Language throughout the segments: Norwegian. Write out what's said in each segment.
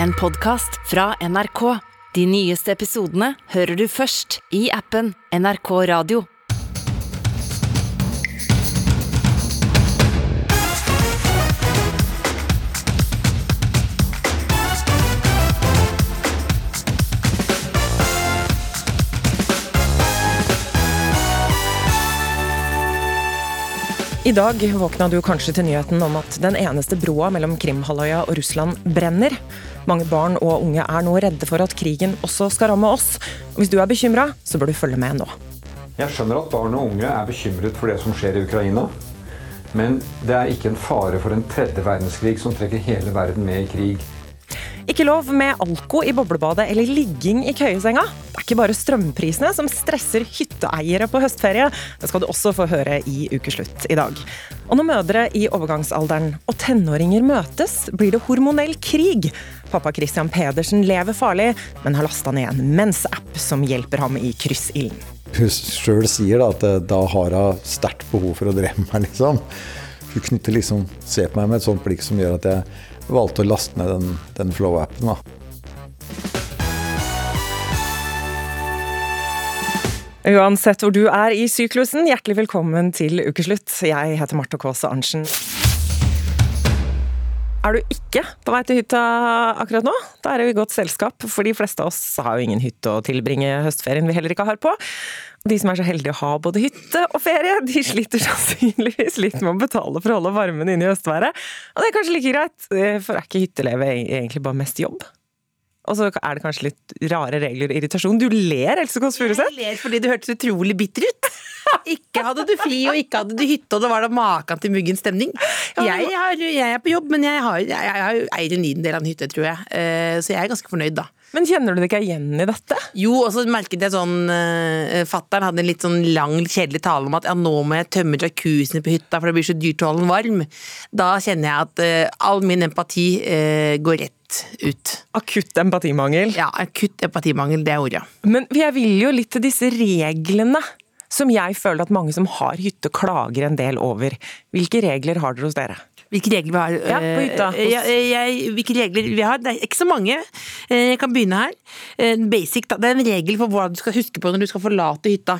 en podkast fra NRK. De nyeste episodene hører du først i appen NRK Radio. I dag våkna du kanskje til nyheten om at den eneste broa mellom Krimhalvøya og Russland brenner. Mange barn og unge er nå redde for at krigen også skal ramme oss. Og hvis du er bekymra, så bør du følge med nå. Jeg skjønner at barn og unge er bekymret for det som skjer i Ukraina. Men det er ikke en fare for en tredje verdenskrig som trekker hele verden med i krig. Ikke lov med alko i boblebadet eller ligging i køyesenga. Det er ikke bare strømprisene som stresser hytteeiere på høstferie. Det skal du også få høre i Ukeslutt i dag. Og når mødre i overgangsalderen og tenåringer møtes, blir det hormonell krig. Pappa Christian Pedersen lever farlig, men har lasta ned en mensapp som hjelper ham i kryssilden. Hun sjøl sier da at eh, da har hun sterkt behov for å drepe meg, liksom. Hun knytter liksom, ser på meg med et sånt blikk som gjør at jeg valgte å laste ned den, den Flow-appen. Uansett hvor du er i syklusen, hjertelig velkommen til ukeslutt. Jeg heter Marte Kaase Arntzen. Er du ikke på vei til hytta akkurat nå? Da er du i godt selskap, for de fleste av oss har jo ingen hytte å tilbringe høstferien vi heller ikke har på. De som er så heldige å ha både hytte og ferie, de sliter sannsynligvis litt med å betale for å holde varmen inne i høstværet. Og det er kanskje like greit, for er ikke hyttelivet egentlig bare mest jobb? Og så er det kanskje litt rare regler og irritasjon. Du ler, Else Kåss Furuseth. Jeg ler fordi du hørtes utrolig bitter ut. Ikke hadde du fri, og ikke hadde du hytte, og det var da maken til muggen stemning. Jeg, har, jeg, er på jobb, men jeg, har, jeg, jeg eier en del av en hytte, tror jeg. Eh, så jeg er ganske fornøyd, da. Men kjenner du deg ikke igjen i dette? Jo, og så merket jeg sånn uh, Fattern hadde en litt sånn lang, kjedelig tale om at ja, nå må jeg tømme jacuzzien på hytta, for det blir så dyrt å holde den varm. Da kjenner jeg at uh, all min empati uh, går rett ut. Akutt empatimangel? Ja, akutt empatimangel, det er ordet. Men jeg vil jo litt til disse reglene som jeg føler at mange som har hytte klager en del over. Hvilke regler har dere hos dere? Hvilke regler vi har? Ja, på hytta. Jeg, jeg, hvilke regler vi har? Det er ikke så mange. Jeg kan begynne her. Basic, da. Det er en regel for hva du skal huske på når du skal forlate hytta.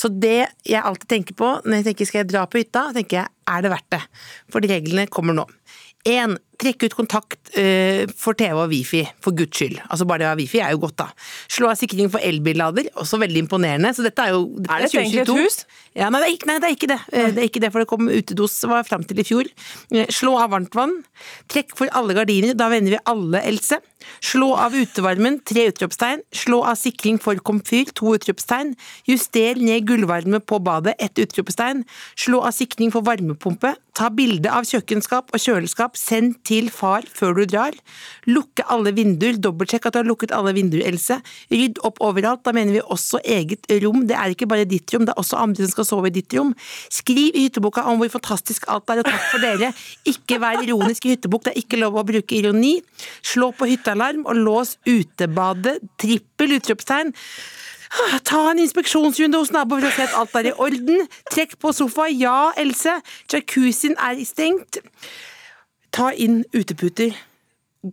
Så det jeg alltid tenker på når jeg tenker skal jeg dra på hytta, tenker jeg er det verdt det? For reglene kommer nå. 1. Trekk ut kontakt uh, for TV og wifi, for guds skyld. Altså Bare det å ha wifi er jo godt, da. Slå av sikring for elbillader, også veldig imponerende. Så dette er jo dette Er det egentlig et hus? Ja, nei, det er ikke, nei, det er ikke det. Uh, det er ikke det, For det kom utedos var fram til i fjor. Uh, slå av varmtvann. Trekk for alle gardiner, da vender vi alle, Else. Slå av utevarmen, tre utropstegn. Slå av sikring for komfyr, to utropstegn. Juster ned gulvvarme på badet, ett utropstegn. Slå av sikring for varmepumpe. Ta bilde av kjøkkenskap og kjøleskap, send til far før du drar. Lukke alle vinduer, dobbeltsjekk at du har lukket alle vinduer, Else. Rydd opp overalt, da mener vi også eget rom. Det er ikke bare ditt rom, det er også andre som skal sove i ditt rom. Skriv i hytteboka om hvor fantastisk alt er, og takk for dere. Ikke vær ironisk i hyttebok, det er ikke lov å bruke ironi. Slå på hyttealarm og lås utebadet. Trippel utropstegn. Ta en inspeksjonsrunde hos naboen for å se at alt er i orden. Trekk på sofa. Ja, Else. Jacuzzien er stengt. Ta inn uteputer.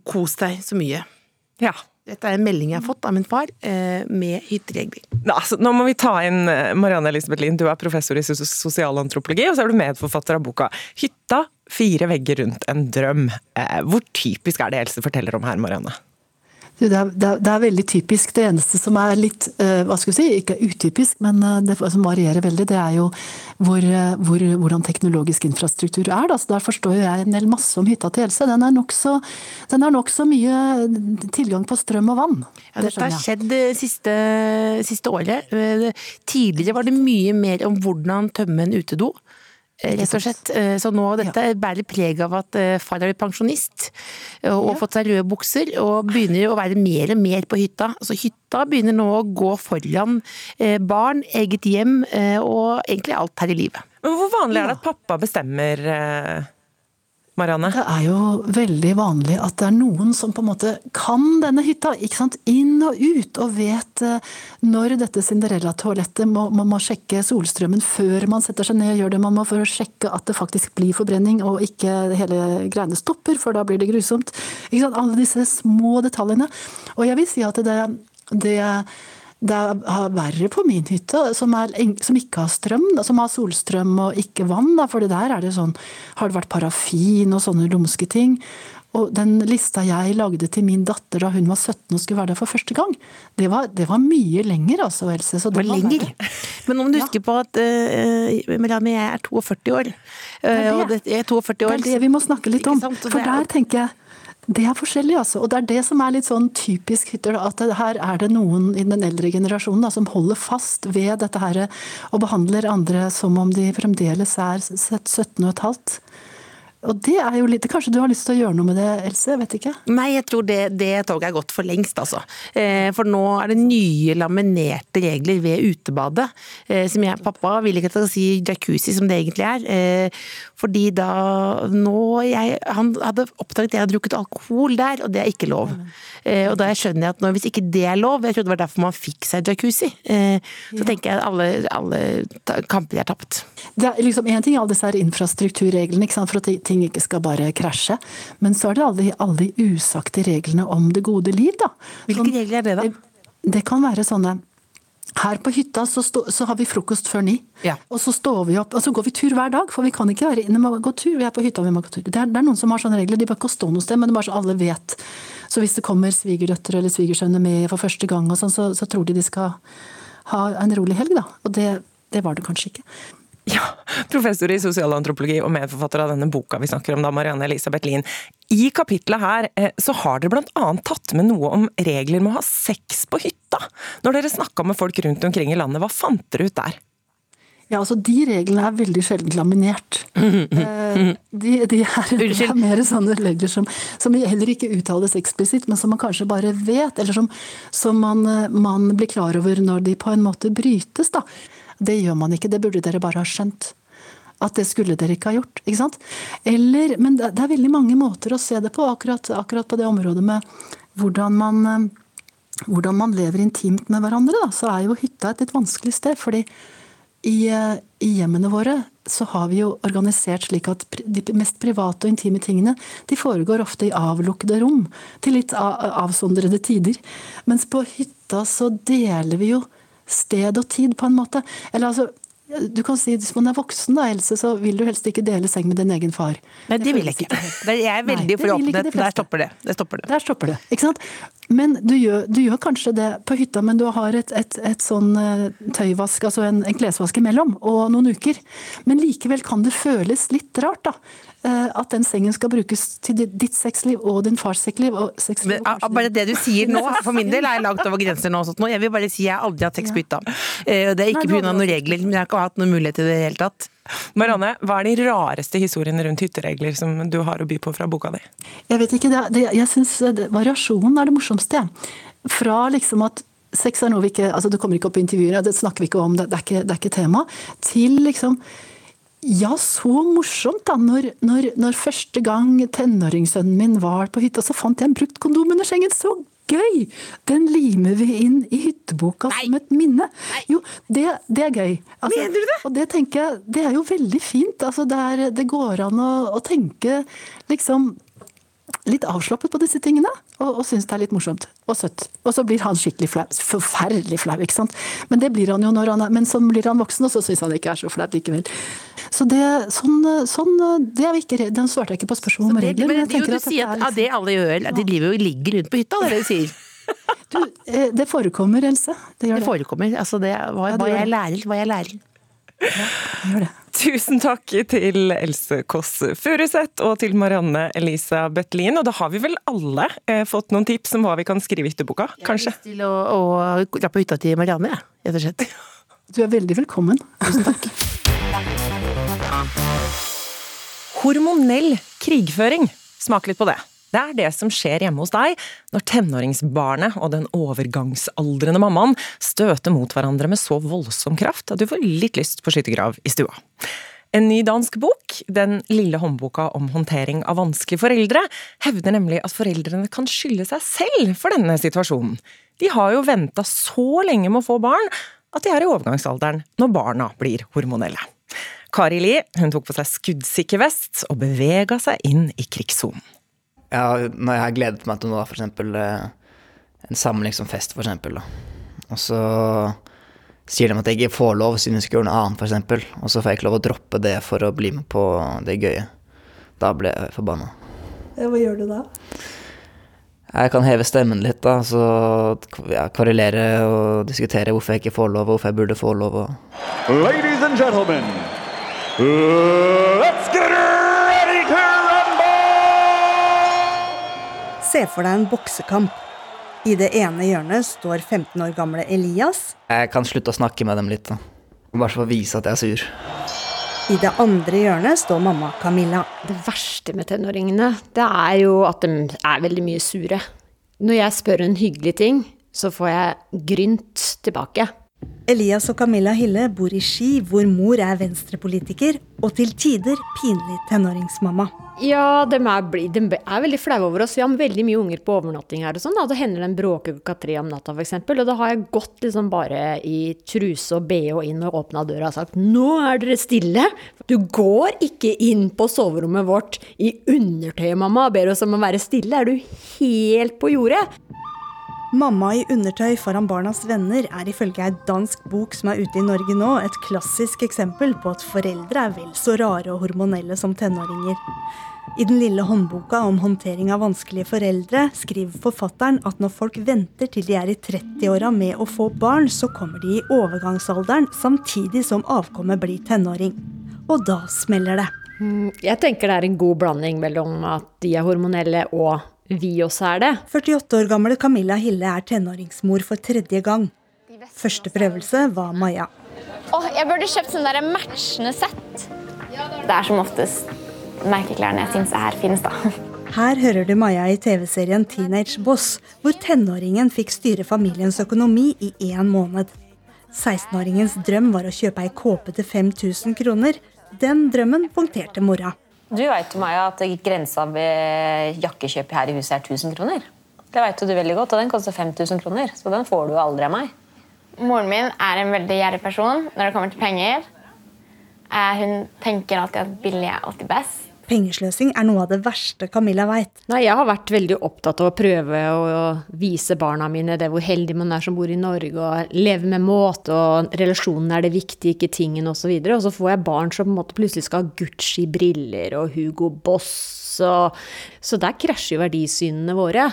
Kos deg så mye. Ja. Dette er en melding jeg har fått av min far, eh, med hytteregler. Altså, nå må vi ta inn eh, Marianne Elisabeth Lind, du er professor i sosialantropologi, og så er du medforfatter av boka 'Hytta fire vegger rundt en drøm'. Eh, hvor typisk er det Else forteller om her, Marianne? Det er, det, er, det er, veldig typisk. Det eneste som er litt uh, hva skal vi si, ikke utypisk, men uh, det som varierer veldig, det er jo hvor, uh, hvor, hvordan teknologisk infrastruktur er. Da. Så Der forstår jeg en del masse om hytta til Else. Den er nokså nok mye tilgang på strøm og vann. Ja, dette har skjedd det siste, siste året. Tidligere var det mye mer om hvordan tømme en utedo. Rett og slett. Så nå, dette bærer preg av at far er pensjonist og har fått seg røde bukser og begynner å være mer og mer på hytta. Så hytta begynner nå å gå foran barn, eget hjem og egentlig alt her i livet. Men Hvor vanlig er det at pappa bestemmer Marianne? Det er jo veldig vanlig at det er noen som på en måte kan denne hytta. ikke sant? Inn og ut, og vet eh, når dette Cinderella-toalettet må, man må sjekke solstrømmen før man setter seg ned og gjør det. Man må for å sjekke at det faktisk blir forbrenning, og ikke hele greiene stopper, for da blir det grusomt. Ikke sant? Alle disse små detaljene. Og jeg vil si at det, det det er verre på min hytte, som, er, som ikke har strøm, som har solstrøm og ikke vann. For det der er det sånn Har det vært parafin og sånne lumske ting? Og den lista jeg lagde til min datter da hun var 17 og skulle være der for første gang, det var, det var mye lenger, altså, Else. Så det var lenger. Men om du husker på at uh, Melanie, jeg er 42 år. Uh, det, er det. Det, er 42 år. det er det vi må snakke litt om. For der tenker jeg det er forskjellig, altså. Og det er det som er litt sånn typisk hytter. At her er det noen i den eldre generasjonen da, som holder fast ved dette her og behandler andre som om de fremdeles er 17 og et halvt. Og det er jo litt Kanskje du har lyst til å gjøre noe med det, Else? Jeg vet ikke. Nei, jeg tror det, det toget er gått for lengst, altså. Eh, for nå er det nye laminerte regler ved utebadet. Eh, som jeg, Pappa vil ikke at jeg skal si jacuzzi, som det egentlig er. Eh, fordi da nå jeg, Han hadde oppdaget at jeg hadde drukket alkohol der, og det er ikke lov. Og da skjønner jeg at nå, hvis ikke det er lov Jeg trodde det var derfor man fikk seg jacuzzi. Så tenker jeg at alle, alle kamper er tapt. Det er liksom en ting alle disse infrastrukturreglene, ikke sant? for at ting ikke skal bare krasje. Men så er det alle, alle de usagte reglene om det gode liv, da. Hvilke sånn, regler er det, da? Det kan være sånne her på hytta så, stå, så, har vi frokost før ni. Ja. Og så står vi opp, og så går vi tur hver dag, for vi kan ikke være inne. Vi må gå tur, vi er på hytta, vi må gå tur. Det er, det er noen som har sånne regler. De bør ikke stå noe sted, men det er bare så alle vet. Så hvis det kommer svigerdøtre eller svigersønner med for første gang, og sånn, så, så, tror de de skal ha en rolig helg, da. Og det, det var det kanskje ikke. Ja, Professor i sosialantropologi og medforfatter av denne boka vi snakker om, da, Marianne Elisabeth Lien. I kapitlet her eh, så har dere bl.a. tatt med noe om regler med å ha sex på hytta. Når dere snakka med folk rundt omkring i landet, hva fant dere ut der? Ja, altså De reglene er veldig sjelden laminert. Eh, de, de, er, de, er, mer sånne regler som, som, heller ikke uttales eksplisitt, men som man kanskje bare vet, eller som, som man, eh, man, blir klar over når de på en måte brytes. da. Det gjør man ikke, det burde dere bare ha skjønt. At det skulle dere ikke ha gjort. ikke sant? Eller, men det er veldig mange måter å se det på, akkurat, akkurat på det området med hvordan man, eh, hvordan man lever intimt med hverandre. Da. Så er jo hytta et litt vanskelig sted. fordi i, eh, i, hjemmene våre så har vi jo organisert slik at de mest private og intime tingene de foregår ofte i avlukkede rom, til litt avsondrede tider. Mens på hytta så deler vi jo sted og tid, på en måte. Eller altså, du kan si Hvis man er voksen, da, Else, så vil du helst ikke dele seng med din egen far. Nei, det, vil jeg ikke. Jeg er veldig for åpenhet. Der stopper det. Der stopper det. Der stopper det. Ikke sant? Men du gjør, du gjør kanskje det på hytta, men du har et, et, et sånn eh, tøyvask, altså en, en klesvask imellom, og noen uker. Men likevel kan det føles litt rart, da. Eh, at den sengen skal brukes til ditt sexliv og din fars sexliv. Og sexliv og bare det du sier nå, for min del er langt over grenser nå. Jeg vil bare si jeg har aldri hatt sex på hytta. Eh, det er ikke pga. noen regler, men jeg har ikke hatt noen mulighet til det i det hele tatt. Marianne, hva er de rareste historiene rundt hytteregler som du har å by på fra boka di? Jeg vet ikke, det, det, jeg syns variasjonen er det morsomste. Fra liksom at sex er noe vi ikke altså Det kommer ikke opp i intervjuer, det snakker vi ikke om, det, det, er, ikke, det er ikke tema. Til liksom ja, så morsomt, da. Når, når, når første gang tenåringssønnen min var på hytta, så fant jeg en brukt kondom under sengen. Så gøy! Den limer vi inn i hytteboka Nei. som et minne. Nei. Jo, det, det, er gøy. Altså, Mener du det? Og det tenker jeg, det er jo veldig fint. Altså, det, er, det går an å, å tenke liksom litt avslappet på disse tingene, og, og syns det er litt morsomt og søtt. Og så blir han skikkelig flau. Forferdelig flau, ikke sant. Men det blir han jo når han er Men så blir han voksen, og så syns han ikke er så flaut likevel. Så det, sånn, sånn det er vi ikke Den svarte jeg ikke på spørsmål om regler. Men, men jo, du sier at, at det alle gjør, de driver jo ligger rundt på hytta, det er det du sier? Du, eh, det forekommer, Else. Det, det, det. forekommer. Altså det, hva, ja, hva jeg lærer, hva jeg lærer. Ja, gjør det. Tusen takk til Else Kåss Furuseth og til Marianne Elisa Bøttelin. Og da har vi vel alle eh, fått noen tips om hva vi kan skrive i hytteboka, kanskje? Jeg har lyst til å, å dra på hytta til Marianne, jeg, ja, rett og slett. Du er veldig velkommen. Tusen takk. Hormonell krigføring. Smak litt på det. Det er det som skjer hjemme hos deg når tenåringsbarnet og den overgangsaldrende mammaen støter mot hverandre med så voldsom kraft at du får litt lyst på skyttergrav i stua. En ny dansk bok, Den lille håndboka om håndtering av vanskelige foreldre, hevder nemlig at foreldrene kan skylde seg selv for denne situasjonen. De har jo venta så lenge med å få barn at de er i overgangsalderen når barna blir hormonelle. Kari Li tok på seg skuddsikker vest og bevega seg inn i krigssonen. Ja, når jeg har gledet meg til noe, eksempel eh, en samling som fest, eksempel. Og så sier de at jeg ikke får lov siden jeg skal gjøre noe annet, eksempel. Og så får jeg ikke lov å droppe det for å bli med på det gøye. Da blir jeg forbanna. Hva gjør du da? Jeg kan heve stemmen litt, da. Så ja, kvarulere og diskutere hvorfor jeg ikke får lov, og hvorfor jeg burde få lov. Og... Ladies and gentlemen, let's get Se for deg en boksekamp. I det ene hjørnet står 15 år gamle Elias. Jeg kan slutte å snakke med dem litt, da. Bare for å vise at jeg er sur. I det andre hjørnet står mamma Camilla. Det verste med tenåringene, det er jo at de er veldig mye sure. Når jeg spør en hyggelig ting, så får jeg grynt tilbake. Elias og Camilla Hille bor i Ski, hvor mor er venstrepolitiker og til tider pinlig tenåringsmamma. Ja, de er, de er veldig flaue over oss. Vi har veldig mye unger på overnatting her og sånn. Da hender de bråker klokka tre om natta, f.eks. Og da har jeg gått liksom bare i truse og bh inn og åpna døra og sagt 'nå er dere stille'. Du går ikke inn på soverommet vårt i undertøyet, mamma, og ber oss om å være stille. Er du helt på jordet? Mamma i undertøy foran barnas venner er ifølge ei dansk bok som er ute i Norge nå, et klassisk eksempel på at foreldre er vel så rare og hormonelle som tenåringer. I den lille håndboka om håndtering av vanskelige foreldre skriver forfatteren at når folk venter til de er i 30-åra med å få barn, så kommer de i overgangsalderen samtidig som avkommet blir tenåring. Og da smeller det. Mm, jeg tenker det er en god blanding mellom at de er hormonelle og vi også er det. 48 år gamle Camilla Hille er tenåringsmor for tredje gang. Første prøvelse var Maja. Åh, jeg burde kjøpt sånn der matchende sett. Det er som oftest merkeklærne jeg syns er finest, da. Her hører du Maja i TV-serien Teenage Boss, hvor tenåringen fikk styre familiens økonomi i én måned. 16-åringens drøm var å kjøpe ei kåpe til 5000 kroner. Den drømmen punkterte mora. Du Maja, at grensa ved jakkekjøp her i huset er 1000 kroner. Det vet du veldig godt, og den koster 5000 kroner. Så den får du aldri av meg. Moren min er en veldig gjerrig person når det kommer til penger. Hun tenker alltid at billig er alltid best. Pengesløsing er noe av det verste Camilla veit. Nei, jeg har vært veldig opptatt av å prøve å vise barna mine det hvor heldig man er som bor i Norge, og leve med måte, og relasjonen er det viktige, ikke tingen, osv. Og, så og så får jeg barn som på en måte plutselig skal ha Gucci-briller og Hugo Boss, og Så der krasjer jo verdisynene våre.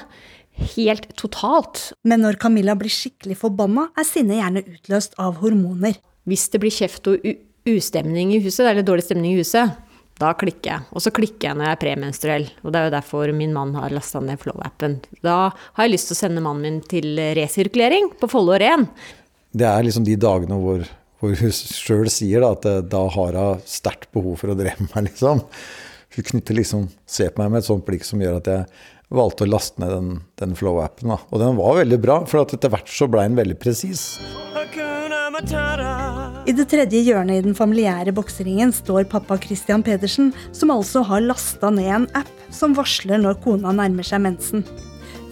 Helt totalt. Men når Camilla blir skikkelig forbanna, er sinnet gjerne utløst av hormoner. Hvis det blir kjeft og ustemning i huset, eller dårlig stemning i huset, da klikker jeg. Og så klikker jeg når jeg er premenstruell. Og det er jo derfor min mann har lasta ned Flow-appen. Da har jeg lyst til å sende mannen min til resirkulering på Follo Ren. Det er liksom de dagene hvor, hvor hun sjøl sier da, at eh, da har hun sterkt behov for å drepe meg, liksom. Hun knytter liksom, ser på meg med et sånt blikk som gjør at jeg valgte å laste ned den, den Flow-appen. Og den var veldig bra, for etter hvert så ble den veldig presis. I det tredje hjørnet i den familiære bokseringen står pappa Christian Pedersen, som altså har lasta ned en app som varsler når kona nærmer seg mensen.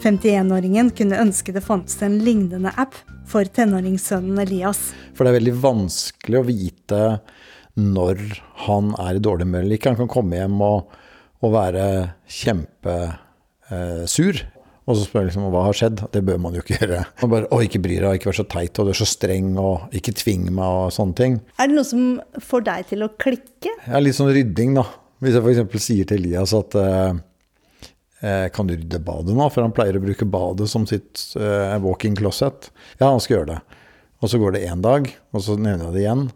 51-åringen kunne ønske det fantes en lignende app for tenåringssønnen Elias. For det er veldig vanskelig å vite når han er i dårlig humør eller ikke. Han kan komme hjem og, og være kjempesur. Eh, og så spør jeg liksom hva har skjedd. Det bør man jo ikke gjøre. Og bare, å, ikke bry deg, ikke vær så teit, og du er så streng, og ikke tving meg, og sånne ting. Er det noe som får deg til å klikke? Ja, litt sånn rydding, da. Hvis jeg f.eks. sier til Elias at eh, eh, kan du rydde badet nå? For han pleier å bruke badet som sitt eh, walking closet. Ja, han skal gjøre det. Og så går det én dag, og så nevner jeg det igjen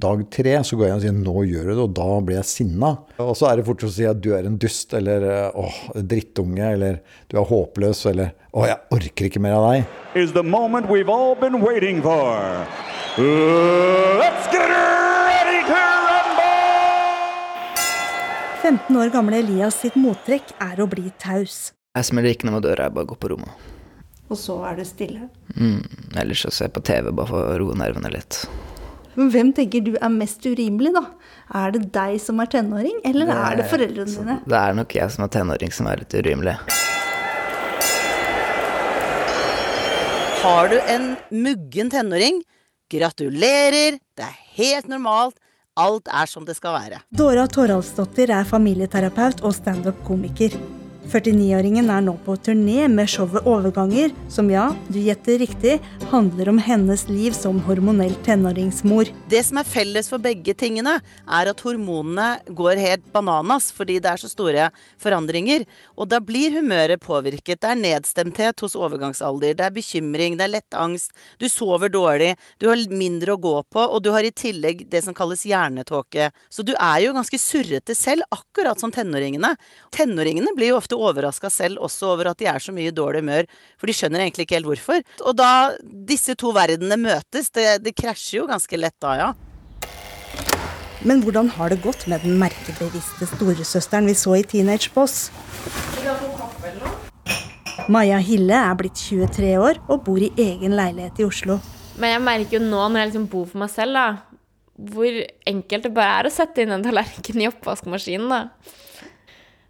dag tre så går jeg og sier 'nå gjør du det', og da blir jeg sinna. Og så er det fort å si at du er en dust, eller 'åh, drittunge', eller 'du er håpløs', eller 'åh, jeg orker ikke mer av deg'. Is the moment we've all been waiting for. Let's get ready to rumble! 15 år gamle Elias sitt mottrekk er å bli taus. Jeg smeller ikke noe med døra, jeg bare går på rommet. Og så er det stille? Mm, ellers så ser jeg på TV bare for å roe nervene litt. Men hvem tenker du er mest urimelig, da? Er det deg som er tenåring, eller Det- er det foreldrene dine? Det er nok jeg som er tenåring som er litt urimelig. Har du en muggen tenåring? Gratulerer, det er helt normalt. Alt er som det skal være. Dora Toralsdottir er familieterapeut og standup-komiker. 49-åringen er nå på turné med showet Overganger, som ja, du gjetter riktig, handler om hennes liv som hormonell tenåringsmor. Det som er felles for begge tingene, er at hormonene går helt bananas fordi det er så store forandringer. Og da blir humøret påvirket. Det er nedstemthet hos overgangsalder, det er bekymring, det er lett angst, du sover dårlig, du har mindre å gå på, og du har i tillegg det som kalles hjernetåke. Så du er jo ganske surrete selv, akkurat som tenåringene. Tenåringene blir jo ofte overraska selv også over at de er så mye i dårlig humør, for de skjønner egentlig ikke helt hvorfor. Og da disse to verdenene møtes, det, det krasjer jo ganske lett da, ja. Men hvordan har det gått med den merkebevisste storesøsteren vi så i Teenage Boss? Maja Hille er blitt 23 år og bor i egen leilighet i Oslo. Men jeg merker jo nå når jeg liksom bor for meg selv, da, hvor enkelt det bare er å sette inn en tallerken i oppvaskmaskinen. da.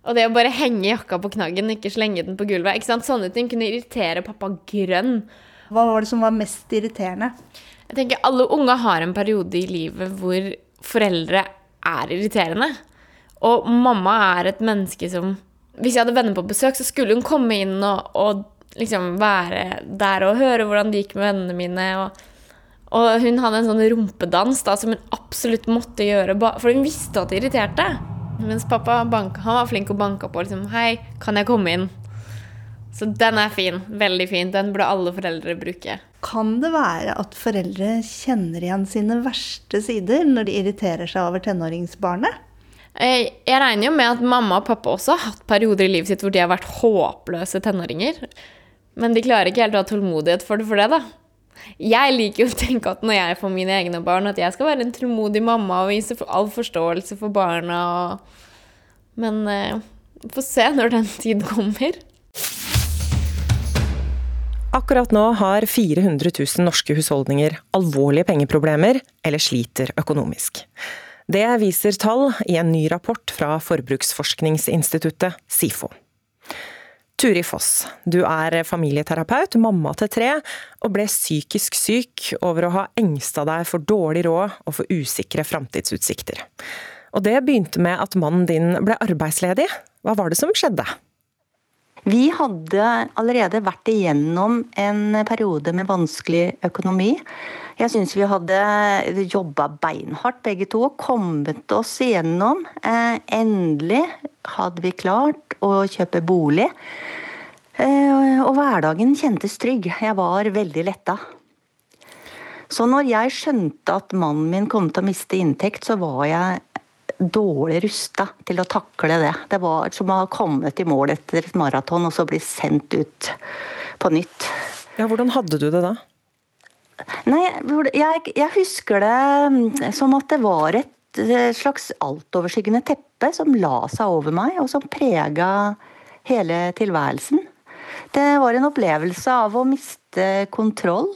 Og det å bare henge jakka på knaggen, ikke slenge den på gulvet. ikke sant? Sånne ting kunne irritere pappa grønn. Hva var det som var mest irriterende? Jeg tenker Alle unger har en periode i livet hvor foreldre er irriterende. Og mamma er et menneske som Hvis jeg hadde venner på besøk, så skulle hun komme inn og, og liksom være der og høre hvordan det gikk med vennene mine. Og, og hun hadde en sånn rumpedans da, som hun absolutt måtte gjøre, for hun visste at det irriterte. Mens pappa banka, han var flink og banka på liksom, Hei, kan jeg komme inn? Så den er fin. Veldig fin. Den burde alle foreldre bruke. Kan det være at foreldre kjenner igjen sine verste sider når de irriterer seg over tenåringsbarnet? Jeg, jeg regner jo med at mamma og pappa også har hatt perioder i livet sitt hvor de har vært håpløse tenåringer. Men de klarer ikke helt å ha tålmodighet for det for det, da. Jeg liker jo å tenke at når jeg får mine egne barn, at jeg skal være en tålmodig mamma og vise all forståelse for barna. Og... Men eh, får se når den tid kommer. Akkurat nå har 400 000 norske husholdninger alvorlige pengeproblemer eller sliter økonomisk. Det viser tall i en ny rapport fra Forbruksforskningsinstituttet, SIFO. Turi Foss, du er familieterapeut, mamma til tre, og ble psykisk syk over å ha engsta deg for dårlig råd og for usikre framtidsutsikter. Og det begynte med at mannen din ble arbeidsledig. Hva var det som skjedde? Vi hadde allerede vært igjennom en periode med vanskelig økonomi. Jeg syns vi hadde jobba beinhardt begge to og kommet oss igjennom. Eh, endelig hadde vi klart å kjøpe bolig. Eh, og hverdagen kjentes trygg. Jeg var veldig letta. Så når jeg skjønte at mannen min kom til å miste inntekt, så var jeg dårlig rusta til å takle det. Det var som å ha kommet i mål etter et maraton og så bli sendt ut på nytt. Ja, hvordan hadde du det da? Nei, jeg, jeg husker det som at det var et slags altoverskyggende teppe som la seg over meg, og som prega hele tilværelsen. Det var en opplevelse av å miste kontroll.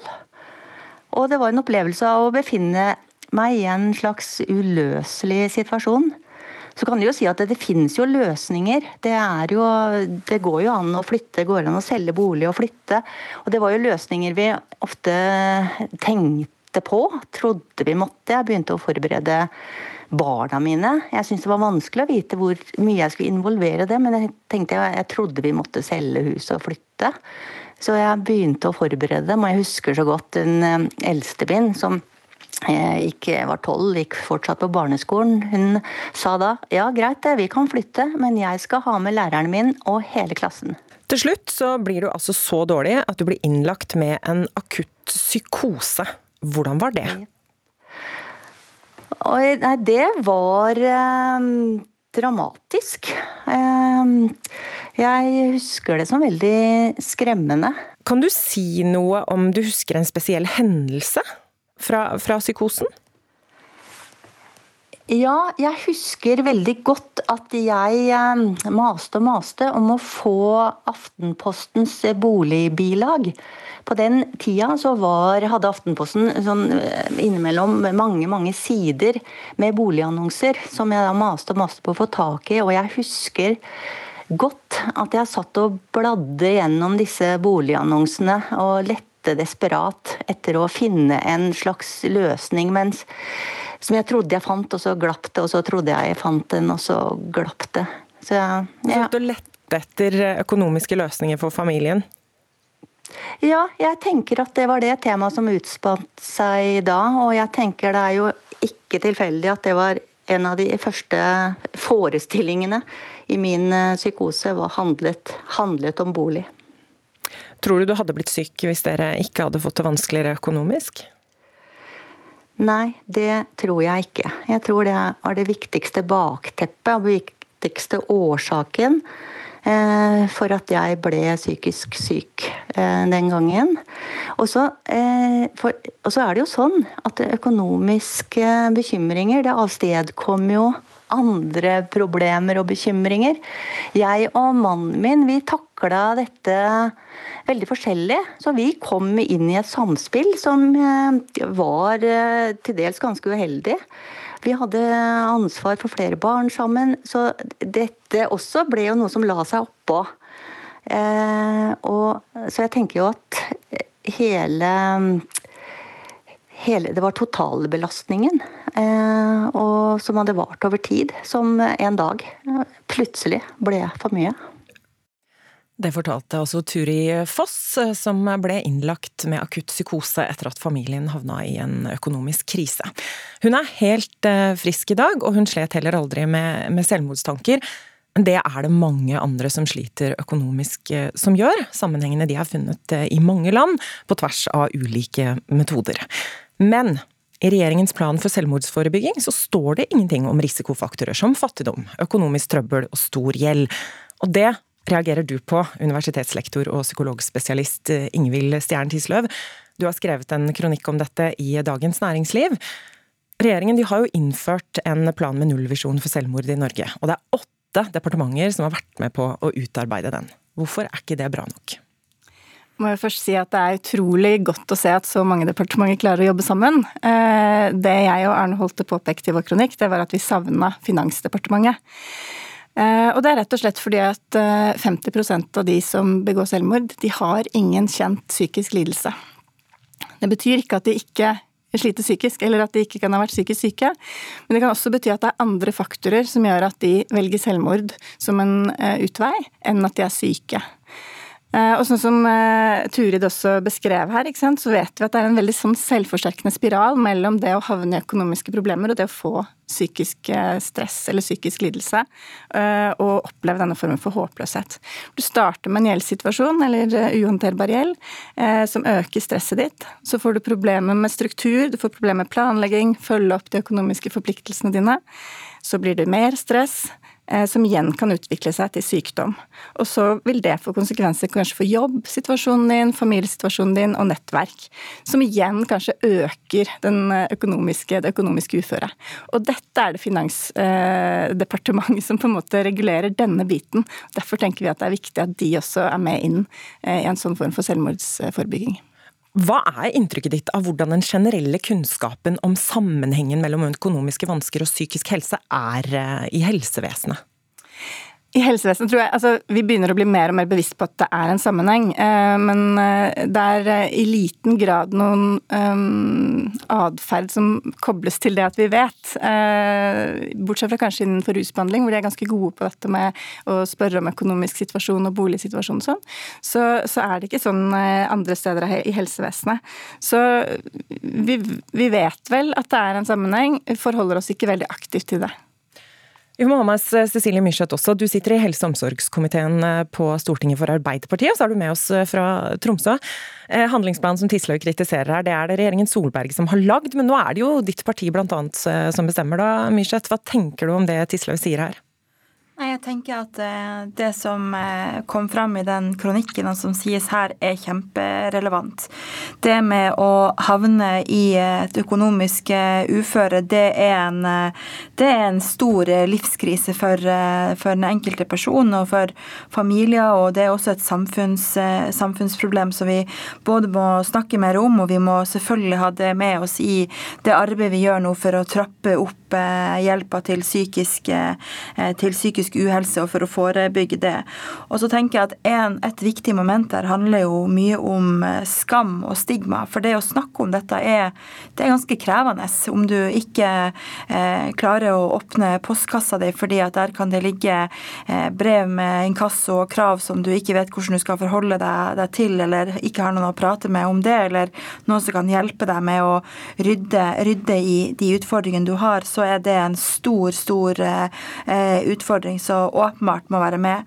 Og det var en opplevelse av å befinne meg i en slags uløselig situasjon. Så kan du jo si at det, det finnes jo løsninger. Det, jo, det går jo an å flytte, det går an å selge bolig og flytte. Og det var jo løsninger vi ofte tenkte på, trodde vi måtte. Jeg begynte å forberede barna mine. Jeg syntes det var vanskelig å vite hvor mye jeg skulle involvere det, men jeg tenkte jeg, jeg trodde vi måtte selge huset og flytte. Så jeg begynte å forberede dem, og jeg husker så godt den eh, eldste min som gikk, var tolv, gikk fortsatt på barneskolen. Hun sa da ja, greit det, vi kan flytte, men jeg skal ha med læreren min og hele klassen. Til slutt så blir du altså så dårlig at du blir innlagt med en akutt psykose. Hvordan var det? Og, nei, det var eh, dramatisk. Eh, jeg husker det som veldig skremmende. Kan du si noe om du husker en spesiell hendelse fra, fra psykosen? Ja, jeg husker veldig godt at jeg eh, maste og maste om å få Aftenpostens boligbilag. På den tida så var, hadde Aftenposten sånn eh, innimellom mange mange sider med boligannonser som jeg da maste og maste på å få tak i. Og jeg husker godt at jeg satt og bladde gjennom disse boligannonsene og lette desperat etter å finne en slags løsning. mens som jeg trodde jeg fant, og så glapp det, og så trodde jeg jeg fant den, og så glapp det. Så ja. Så du lette etter økonomiske løsninger for familien? Ja, jeg tenker at det var det temaet som utspant seg da. Og jeg tenker det er jo ikke tilfeldig at det var en av de første forestillingene i min eh, psykose var handlet, handlet om bolig. Tror du du hadde blitt syk hvis dere ikke hadde fått det vanskeligere økonomisk? Nei, det tror jeg ikke. Jeg tror det var det viktigste bakteppet og viktigste årsaken eh, for at jeg ble psykisk syk eh, den gangen. Og så, eh, for, og så er det jo sånn at økonomiske bekymringer det avstedkommer jo andre problemer og bekymringer. Jeg og mannen min vi takla dette veldig forskjellig. Så vi kom inn i et samspill som eh, var eh, til dels ganske uheldig. Vi hadde ansvar for flere barn sammen, så dette også ble jo noe som la seg oppå. Eh, og, så jeg tenker jo at hele, hele Det var totalbelastningen og som hadde vart over tid, som en dag plutselig ble for mye. Det fortalte også Turi Foss, som ble innlagt med akutt psykose etter at familien havna i en økonomisk krise. Hun er helt eh, frisk i dag, og hun slet heller aldri med, med selvmordstanker. Men det er det mange andre som sliter økonomisk eh, som gjør. Sammenhengene de har funnet eh, i mange land, på tvers av ulike metoder. Men i regjeringens plan for selvmordsforebygging så står det ingenting om risikofaktorer som fattigdom, økonomisk trøbbel og stor gjeld. Og det reagerer du på, universitetslektor og psykologspesialist eh, Ingvild Stjern Tisløv. Du har skrevet en kronikk om dette i Dagens Næringsliv. Regjeringen har jo innført en plan med nullvisjon for selvmord i Norge. Og det er åtte departementer som har vært med på å utarbeide den. Hvorfor er ikke det bra nok? Må jeg først si at Det er utrolig godt å se at så mange departementer klarer å jobbe sammen. Eh, det jeg og Arne Holte påpekte i vår kronikk, det var at vi savna Finansdepartementet. Eh, og det er rett og slett fordi at 50 eh, av de som begår selvmord, de har ingen kjent psykisk lidelse. Det betyr ikke at de ikke sliter psykisk, eller at de ikke kan ha vært psykisk syke. Men det kan også bety at det er andre faktorer som gjør at de velger selvmord som en utvei, enn at de er syke. Eh, og sånn som uh, Turid også beskrev her, så vet vi at det er en veldig sånn selvforsterkende spiral mellom det å havne i økonomiske problemer og det å få psykisk eh, stress eller psykisk lidelse, og oppleve denne formen for håpløshet. Du starter med en gjeldssituasjon, eller uhåndterbar gjeld, som øker stresset ditt. Så får du problemer med struktur, du får problemer med planlegging, følge opp de økonomiske forpliktelsene dine. Så blir det mer stress. Eh, som igjen kan utvikle seg til sykdom. Og så vil det få konsekvenser kanskje for jobbsituasjonen din, familiesituasjonen din og nettverk. Som igjen kanskje øker økonomiske, det økonomiske uføret. Og dette er det Finansdepartementet som på en måte regulerer denne biten. Derfor tenker vi at det er viktig at de også er med inn eh, i en sånn form for selvmordsforebygging. Hva er inntrykket ditt av hvordan den generelle kunnskapen om sammenhengen mellom økonomiske vansker og psykisk helse er eh, i helsevesenet? I helsevesenet tror jeg altså, Vi begynner å bli mer og mer bevisst på at det er en sammenheng. Eh, men eh, det er eh, i liten grad noen um, atferd som kobles til det at vi vet. Bortsett fra kanskje innenfor rusbehandling, hvor de er ganske gode på dette med å spørre om økonomisk situasjon og boligsituasjon og sånn. Så, så, er det ikke sånn andre steder i helsevesenet. Så vi, vi vet vel at det er en sammenheng, forholder oss ikke veldig aktivt til det. Vi må med oss eh, Cecilie Myrseth også. Du sitter i helse- og omsorgskomiteen eh, på Stortinget for Arbeiderpartiet, og så er du med oss eh, fra Tromsø. Handlingsplanen som Tislaug kritiserer her, det er det regjeringen Solberg som har lagd, men nå er det jo ditt parti blant annet som bestemmer da, Myrseth. Hva tenker du om det Tislaug sier her? Nei, jeg tenker at eh, Det som eh, kom fram i den kronikken som sies her, er kjemperelevant. Det med å havne i et økonomisk eh, uføre, det er en, det er en stor livskrise for, for, den enkelte person og for familier. Og det er også et samfunns, samfunnsproblem som vi både må snakke mer om, og vi må selvfølgelig ha det med oss i det arbeidet vi gjør nå for å trappe opp hjelpa til psykisk, til psykisk psykisk uhelse og for å forebygge det. Og så tenker jeg at en, Et viktig moment der handler jo mye om eh, skam og stigma. For det å snakke om dette er, det er ganske krevende. Om du ikke eh, klarer å åpne postkassa di fordi at der kan det ligge eh, brev med inkasso og krav som du ikke vet hvordan du skal forholde deg, deg, til, eller ikke har noen å prate med om det, eller noen som kan hjelpe deg med å rydde, rydde i de utfordringene du har, så er det en stor, stor eh, utfordring som åpenbart må være med.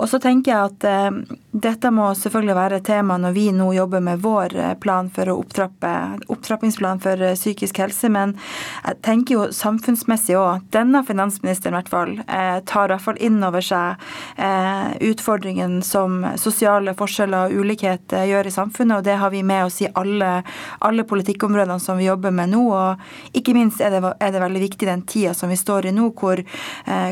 Og så tenker jeg at eh, dette må selvfølgelig være tema når vi nå jobber med vår eh, plan for å opptrappe, opptrappingsplan for psykisk helse, men jeg tenker jo samfunnsmessig òg. Denne finansministeren i hvert fall tar i hvert fall inn over seg utfordringen som sosiale forskjeller og ulikhet gjør i samfunnet, og det har vi med oss i alle, alle politikkområdene som vi jobber med nå. Og ikke minst er det, er det veldig viktig den tida som vi står i nå, hvor,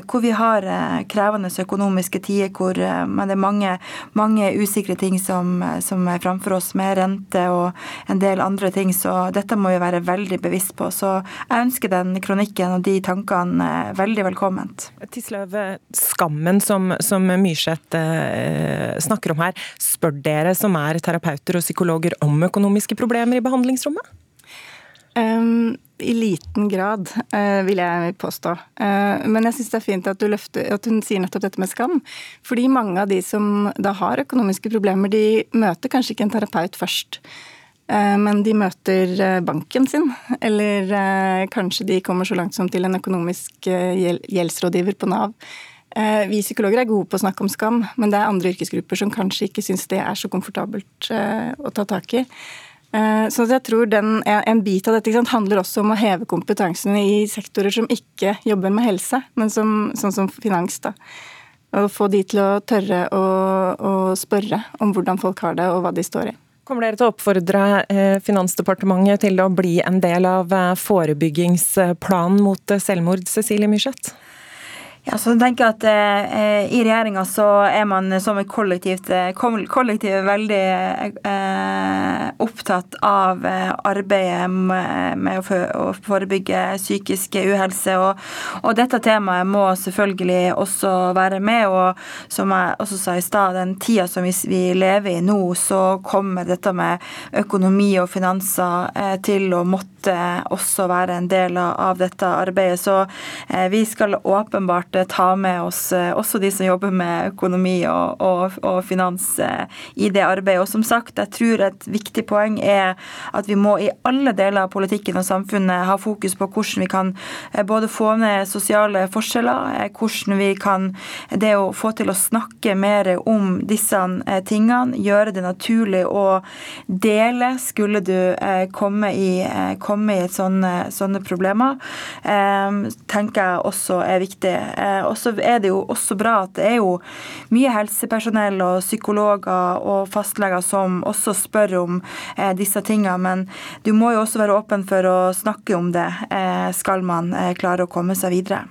hvor vi har krevende økonomiske tider, hvor Eh, men det er mange, mange usikre ting som, som, er framfor oss, med rente og en del andre ting. Så dette må vi være veldig bevisst på. Så jeg ønsker den kronikken og de tankene eh, veldig velkomment. Tisløv, skammen som, som Myrseth eh, snakker om her, spør dere som er terapeuter og psykologer om økonomiske problemer i behandlingsrommet? Um, I liten grad, uh, vil jeg påstå. Uh, men jeg syns det er fint at, løfter, at, hun sier nettopp dette med skam. Fordi mange av de som da har økonomiske problemer, de møter kanskje ikke en terapeut først. Uh, men de møter banken sin, eller kanskje de kommer så langt som til en økonomisk gjeldsrådgiver på Nav. Vi psykologer er gode på å snakke om skam, men det er andre yrkesgrupper som kanskje ikke syns det er så komfortabelt å ta tak i. Eh, så jeg tror den, En bit av dette sant, handler også om å heve kompetansen i sektorer som ikke jobber med helse, men som, sånn som finans. da. Og få de til å tørre å, å, spørre om hvordan folk har det og hva de står i. Kommer dere til å oppfordre eh, Finansdepartementet til å bli en del av eh, forebyggingsplanen mot selvmord, Cecilie Myrseth? Ja, så jeg tenker at eh, I regjeringa så er man som et kollektivt, eh, kollektiv veldig eh, opptatt av eh, arbeidet med, å, for, forebygge psykisk uhelse. Og, og, dette temaet må selvfølgelig også være med. Og som jeg også sa i stad, den tida som vi, lever i nå, så kommer dette med økonomi og finanser eh, til å måtte også være en del av dette arbeidet. Så eh, vi skal åpenbart ta med oss eh, også de som jobber med økonomi og, og, og, finans eh, i det arbeidet. Og som sagt, jeg tror et viktig poeng er at vi må i alle deler av politikken og samfunnet ha fokus på hvordan vi kan eh, både få ned sosiale forskjeller, hvordan vi kan det å få til å snakke mer om disse tingene, gjøre det naturlig å dele skulle du komme i, komme i sånne, sånne problemer, tenker jeg også er viktig. Og så er det jo også bra at det er jo mye helsepersonell og psykologer og fastleger som også spør om eh, disse tingene, men du må jo også være åpen for å snakke om det, eh, skal man eh, klare å komme seg videre.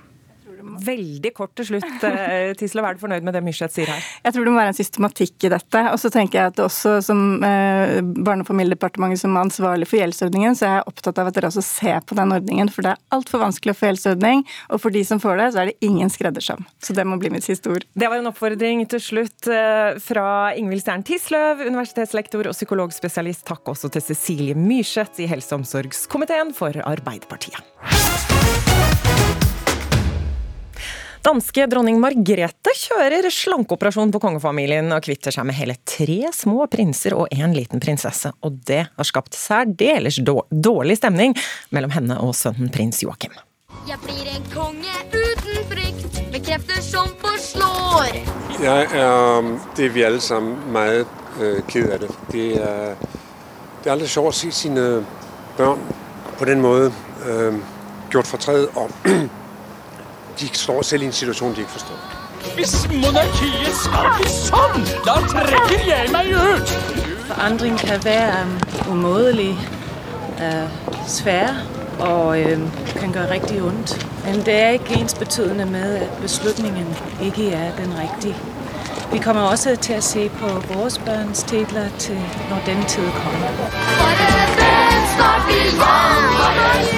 Veldig kort til slutt, eh, Tisla, er du fornøyd med det Myrseth sier her? Jeg tror det må være en systematikk i dette. Og så tenker jeg at også som eh, Barne- og familiedepartementet som er ansvarlig for gjeldsordningen, så er jeg opptatt av at dere også ser på den ordningen. For det er altfor vanskelig å få gjeldsordning, og for de som får det, så er det ingen skreddersøm. Så det må bli mitt siste ord. Det var en oppfordring til slutt eh, fra Ingvild Stern Tisløv, universitetslektor og psykologspesialist. Takk også til Cecilie Myrseth i helse- og omsorgskomiteen for Arbeiderpartiet. Danske dronning Margrethe kjører slankeoperasjon på kongefamilien og kvitter seg med hele tre små prinser og en liten prinsesse. Og det har skapt særdeles dårlig stemning mellom henne og sønnen prins Joakim. Jeg blir en konge uten frykt, med krefter som forslår. Jeg er det vi alle sammen meget øh, ked av det. Det er, det er aldri sjovt å se sine barn på den måten øh, gjort fortred. Og de står selv i en situasjon de ikke forstår. Hvis monarkiet skal bli sånn, da trekker jeg meg ut! Forandring kan være umådelig uh, svær og uh, kan gjøre riktig ondt. Men det er ikke ensbetydende med, at beslutningen ikke er den riktige. Vi kommer også til at se på vores barns titler til, når den tid kommer. Ja.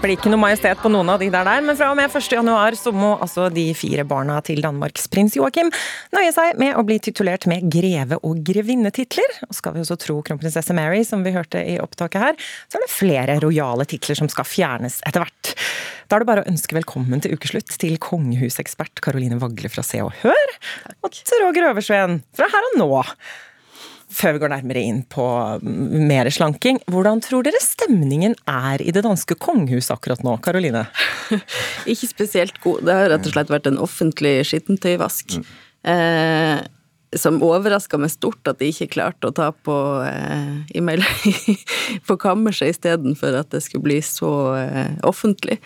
Blir ikke noe majestet på noen av de der, der, men fra og med 1. januar så må altså de fire barna til Danmarks prins Joakim nøye seg med å bli titulert med greve- og grevinnetitler. Og skal vi også tro kronprinsesse Mary, som vi hørte i opptaket her, så er det flere rojale titler som skal fjernes etter hvert. Da er det bare å ønske velkommen til ukeslutt til kongehusekspert Karoline Vagle fra Se og Hør, og til Roger Øversveen fra Her og Nå. Før vi går nærmere inn på mer slanking, hvordan tror dere stemningen er i det danske kongehuset akkurat nå, Karoline? Ikke spesielt god. Det har rett og slett vært en offentlig skittentøyvask. Eh, som overraska meg stort at de ikke klarte å ta på, eh, på kammerset istedenfor at det skulle bli så eh, offentlig.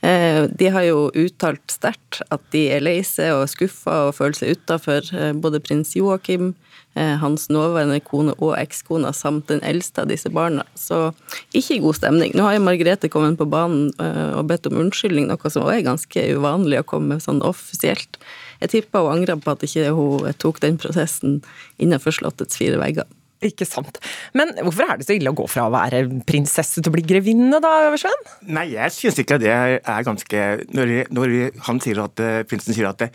Eh, de har jo uttalt sterkt at de er lei seg og skuffa og føler seg utafor. Eh, både prins Joakim, hans nåværende kone og ekskona samt den eldste av disse barna. Så ikke god stemning. Nå har jo Margrethe kommet på banen og bedt om unnskyldning, noe som også er ganske uvanlig å komme med sånn offisielt. Jeg tipper hun angrer på at ikke hun tok den prosessen innenfor Slottets fire vegger. Ikke sant. Men hvorfor er det så ille å gå fra å være prinsesse til å bli grevinne, da, Øversveen? Nei, jeg syns ikke det er ganske Når, når han sier at, prinsen sier at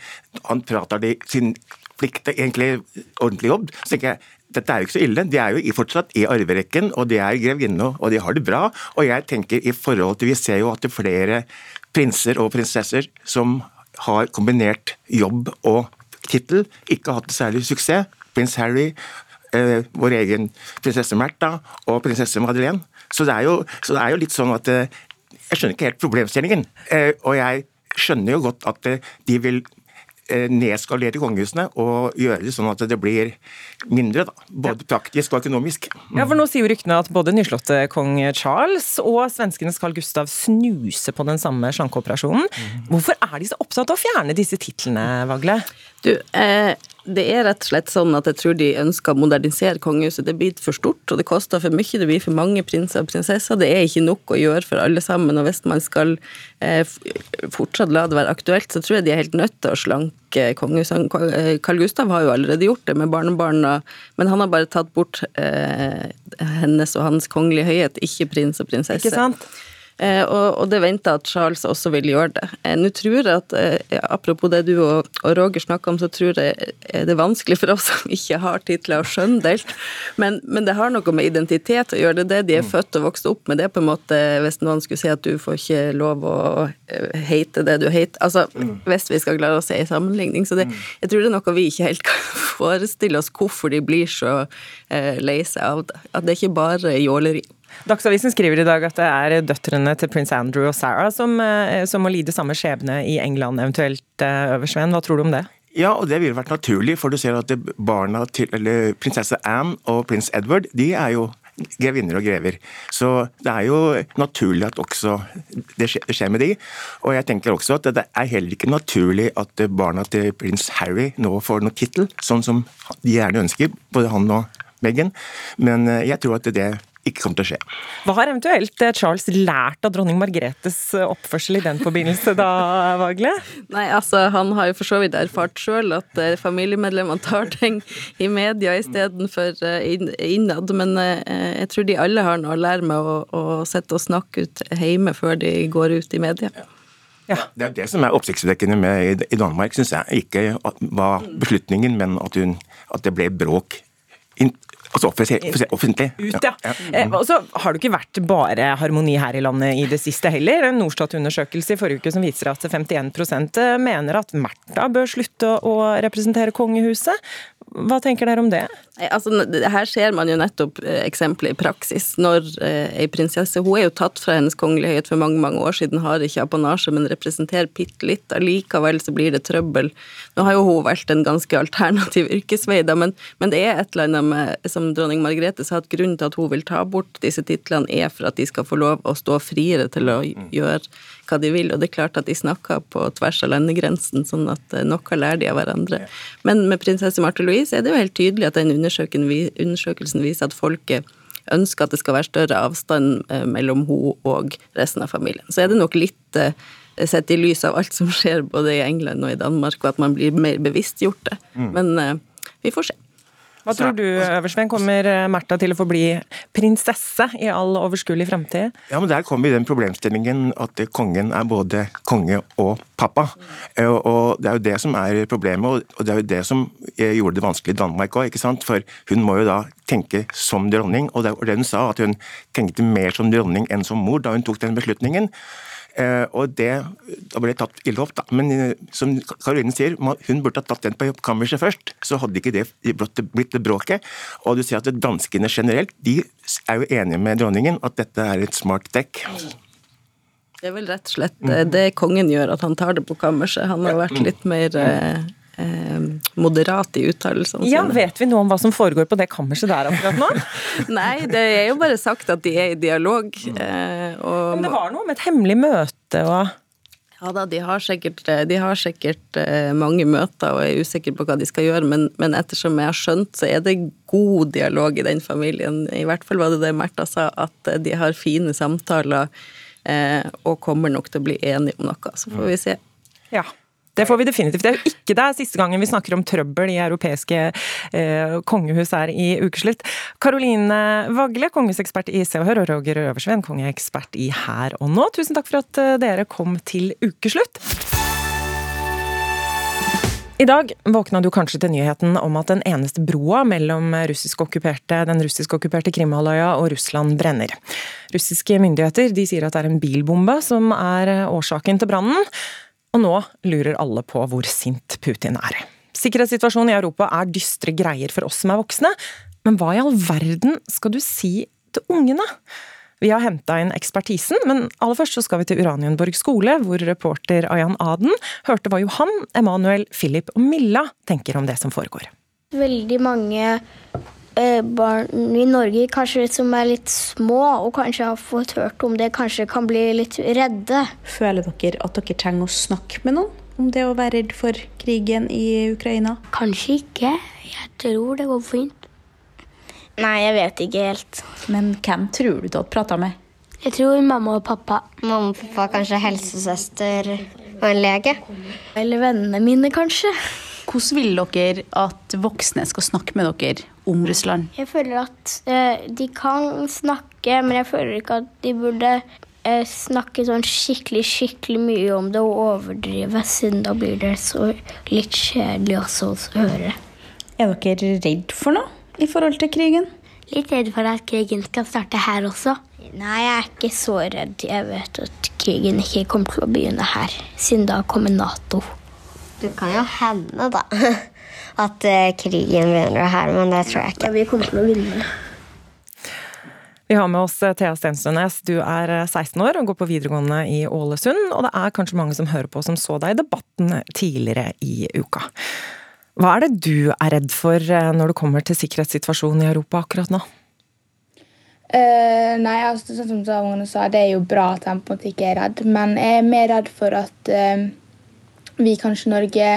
han prater de, sin plikt, egentlig ordentlig jobb, så tenker jeg dette er jo ikke så ille. De er jo fortsatt i arverekken, og de er grevinne, og de har det bra. Og jeg tenker i forhold til Vi ser jo at det er flere prinser og prinsesser som har kombinert jobb og tittel, ikke hatt særlig suksess. Prins Harry, eh, vår egen prinsesse Märtha og prinsesse Madeleine. Så det, jo, så det er jo, litt sånn at eh, Jeg skjønner ikke helt problemstillingen. Eh, og jeg skjønner jo godt at eh, de vil nedskalere kongehusene og gjøre det sånn at det blir mindre, da. Både praktisk og økonomisk. Ja, for Nå sier jo ryktene at både nyslåtte kong Charles og svenskenes Carl Gustav snuser på den samme slankeoperasjonen. Hvorfor er de så opptatt av å fjerne disse titlene, Vagle? Du, eh, det er rett og slett sånn at jeg tror de ønsker å modernisere kongehuset. Det blir for stort, og det koster for mye. Det blir for mange prinser og prinsesser. Det er ikke nok å gjøre for alle sammen. Og hvis man skal eh, fortsatt la det være aktuelt, så tror jeg de er helt nødt til å slanke kongehuset. Carl Gustav har jo allerede gjort det med barnebarna, men han har bare tatt bort eh, hennes og hans kongelige høyhet, ikke prins og prinsesse. Ikke sant? Eh, og, og det venter at Charles også vil gjøre det. Eh, Nå tror jeg at, eh, Apropos det du og, og Roger snakka om, så tror jeg det er vanskelig for oss som ikke har titler å skjønndelt. Men, men, det har noe med identitet å gjøre. Det er det de er født og vokst opp med. Det er på en måte Hvis noen skulle si at du får ikke lov å hete det du heter Altså, hvis vi skal klare å se i sammenligning. Så det, jeg tror det er noe vi ikke helt kan forestille oss hvorfor de blir så lei seg av det. At det er ikke bare jåleri. Dagsavisen skriver i dag at det er døtrene til prins Andrew og Sarah som, som må lide samme skjebne i England, eventuelt Øversveen. Hva tror du om det? Ja, og det ville vært naturlig, for du ser at barna til eller prinsesse Anne og prins Edward de er jo grevinner og grever. Så det er jo naturlig at også det skjer, med de. Og jeg tenker også at det er heller ikke naturlig at barna til prins Harry nå får noen tittel, sånn som de gjerne ønsker, både han og Meghan. Men jeg tror at det ikke kommer til å skje. Hva har eventuelt Charles lært av dronning Margrethes oppførsel i den forbindelse, da, Vagle? Nei, altså, han har jo for så vidt erfart sjøl at familiemedlemmene tar ting i media istedenfor innad, men jeg tror de alle har noe å lære med å, å sitte og snakke ut hjemme før de går ut i media. Ja. Det er det som er oppsiktsvekkende med i Danmark, syns jeg. Ikke var beslutningen, men at, hun, at det ble bråk Altså offentlig. Ut, ja. ja. Mm. og så har det ikke vært bare harmoni her i landet i det siste heller. En Norstat-undersøkelse i forrige uke som viser at 51% mener at Märtha bør slutte å representere kongehuset. Hva tenker dere om det? Altså, her ser man jo nettopp eh, eksempelet i praksis. Når eh, ei prinsesse Hun er jo tatt fra Hennes Kongelige Høyhet for mange mange år siden, har ikke apanasje, men representerer bitte litt. Allikevel så blir det trøbbel. Nå har jo hun valgt en ganske alternativ yrkesvei, da, men, men det er et eller annet med, som dronning Margrethe sa, at grunnen til at hun vil ta bort disse titlene, er for at de skal få lov å stå friere til å gjøre hva de vil. Og det er klart at de snakker på tvers av landegrensen, sånn at eh, noe lærer de av hverandre. Men med prinsesse Marte Louise er det jo helt tydelig at den undersøkelsen, viser at folket ønsker at det skal være større avstand eh, mellom hun og resten av familien. Så er det nok litt eh, sett i lys av alt som skjer både i England og i Danmark, og at man blir mer bevisstgjort det. Mm. Men vi får se. Hva tror du, Øversveen, kommer eh, Märtha til å få bli prinsesse i all overskuelig fremtid? Ja, men Der kommer den problemstillingen at kongen er både konge og pappa. Eh, Og Det er jo det som er problemet, og- det er jo det som eh, gjorde det vanskelig i Danmark òg. For hun må jo da tenke som dronning, og det hun sa, at hun tenkte mer som dronning enn som mor da hun tok den beslutningen. Eh, og det da ble det tatt ille opp, da. Men eh, som Karoline sier, hun burde ha tatt den på kammerset først. Så hadde ikke det blitt det bråket. Og du ser at danskene generelt, de er jo enige med dronningen at dette er et smart trekk. Det er vel rett og slett eh, det kongen gjør, at han tar det på kammerset. Han har vært litt mer eh, eh, moderat i uttalelsene Ja, sine. Vet vi noe om hva som foregår på det kammerset der akkurat nå? Nei, det er jo bare sagt at de er i dialog. eh, og Men det var noe med et hemmelig møte og Ja da, de har sikkert, de har sikkert eh, mange møter og er usikre på hva de skal gjøre, men, men ettersom jeg har skjønt, så er det god dialog i den familien. I hvert fall var det det Märtha sa, at eh, de har fine samtaler eh, og kommer nok til å bli enige om noe. Så får vi se. Ja. Det får vi definitivt. Det er jo ikke det siste gangen vi snakker om trøbbel i europeiske eh, kongehus her i ukeslutt. Karoline Vagle, kongehusekspert i Se og Hør, og Roger Øversveen, kongeekspert i Her og Nå. Tusen takk for at eh, dere kom til ukeslutt. I dag våkna du kanskje til nyheten om at den eneste broa mellom russisk-okkuperte, den russisk-okkuperte Krimhalvøya og Russland brenner. Russiske myndigheter de sier at det er en bilbombe som er årsaken til brannen, og nå lurer alle på hvor sint Putin er. Sikkerhetssituasjonen i Europa er dystre greier for oss som er voksne, men hva i all verden skal du si til ungene? Vi har henta inn ekspertisen, men aller først så skal vi til Uranienborg skole, hvor reporter Ayan Aden hørte hva Johan, Emanuel, Philip og Milla tenker om det som foregår. Veldig mange barn i Norge kanskje som er litt små og kanskje har fått hørt om det, kanskje kan bli litt redde. Føler dere at dere trenger å snakke med noen om det å være redd for krigen i Ukraina? Kanskje ikke. Jeg tror det går fint. Nei, jeg vet ikke helt. Men hvem tror du du hadde prata med? Jeg tror mamma og pappa. Mamma og pappa, kanskje helsesøster og en lege. Eller vennene mine, kanskje. Hvordan vil dere at voksne skal snakke med dere om Russland? Jeg føler at eh, de kan snakke, men jeg føler ikke at de burde eh, snakke sånn skikkelig, skikkelig mye om det og overdrive, siden da blir det så litt kjedelig også å høre. Er dere redd for noe i forhold til krigen? Litt redd for at krigen skal starte her også. Nei, jeg er ikke så redd. Jeg vet at krigen ikke kommer til å begynne her, siden da kommer Nato. Det kan jo hende, da, at eh, krigen begynner her, men det tror jeg ikke. vi kommer til å vinne. Vi har med oss eh, Thea Stenstønes. Du er eh, 16 år og går på videregående i Ålesund. Og det er kanskje mange som hører på som så deg i debatten tidligere i uka. Hva er det du er redd for eh, når det kommer til sikkerhetssituasjonen i Europa akkurat nå? Uh, nei, altså, sånn som Savangene sa, det er jo bra at de på en måte ikke er redd. Men jeg er mer redd for at eh, vi kanskje Norge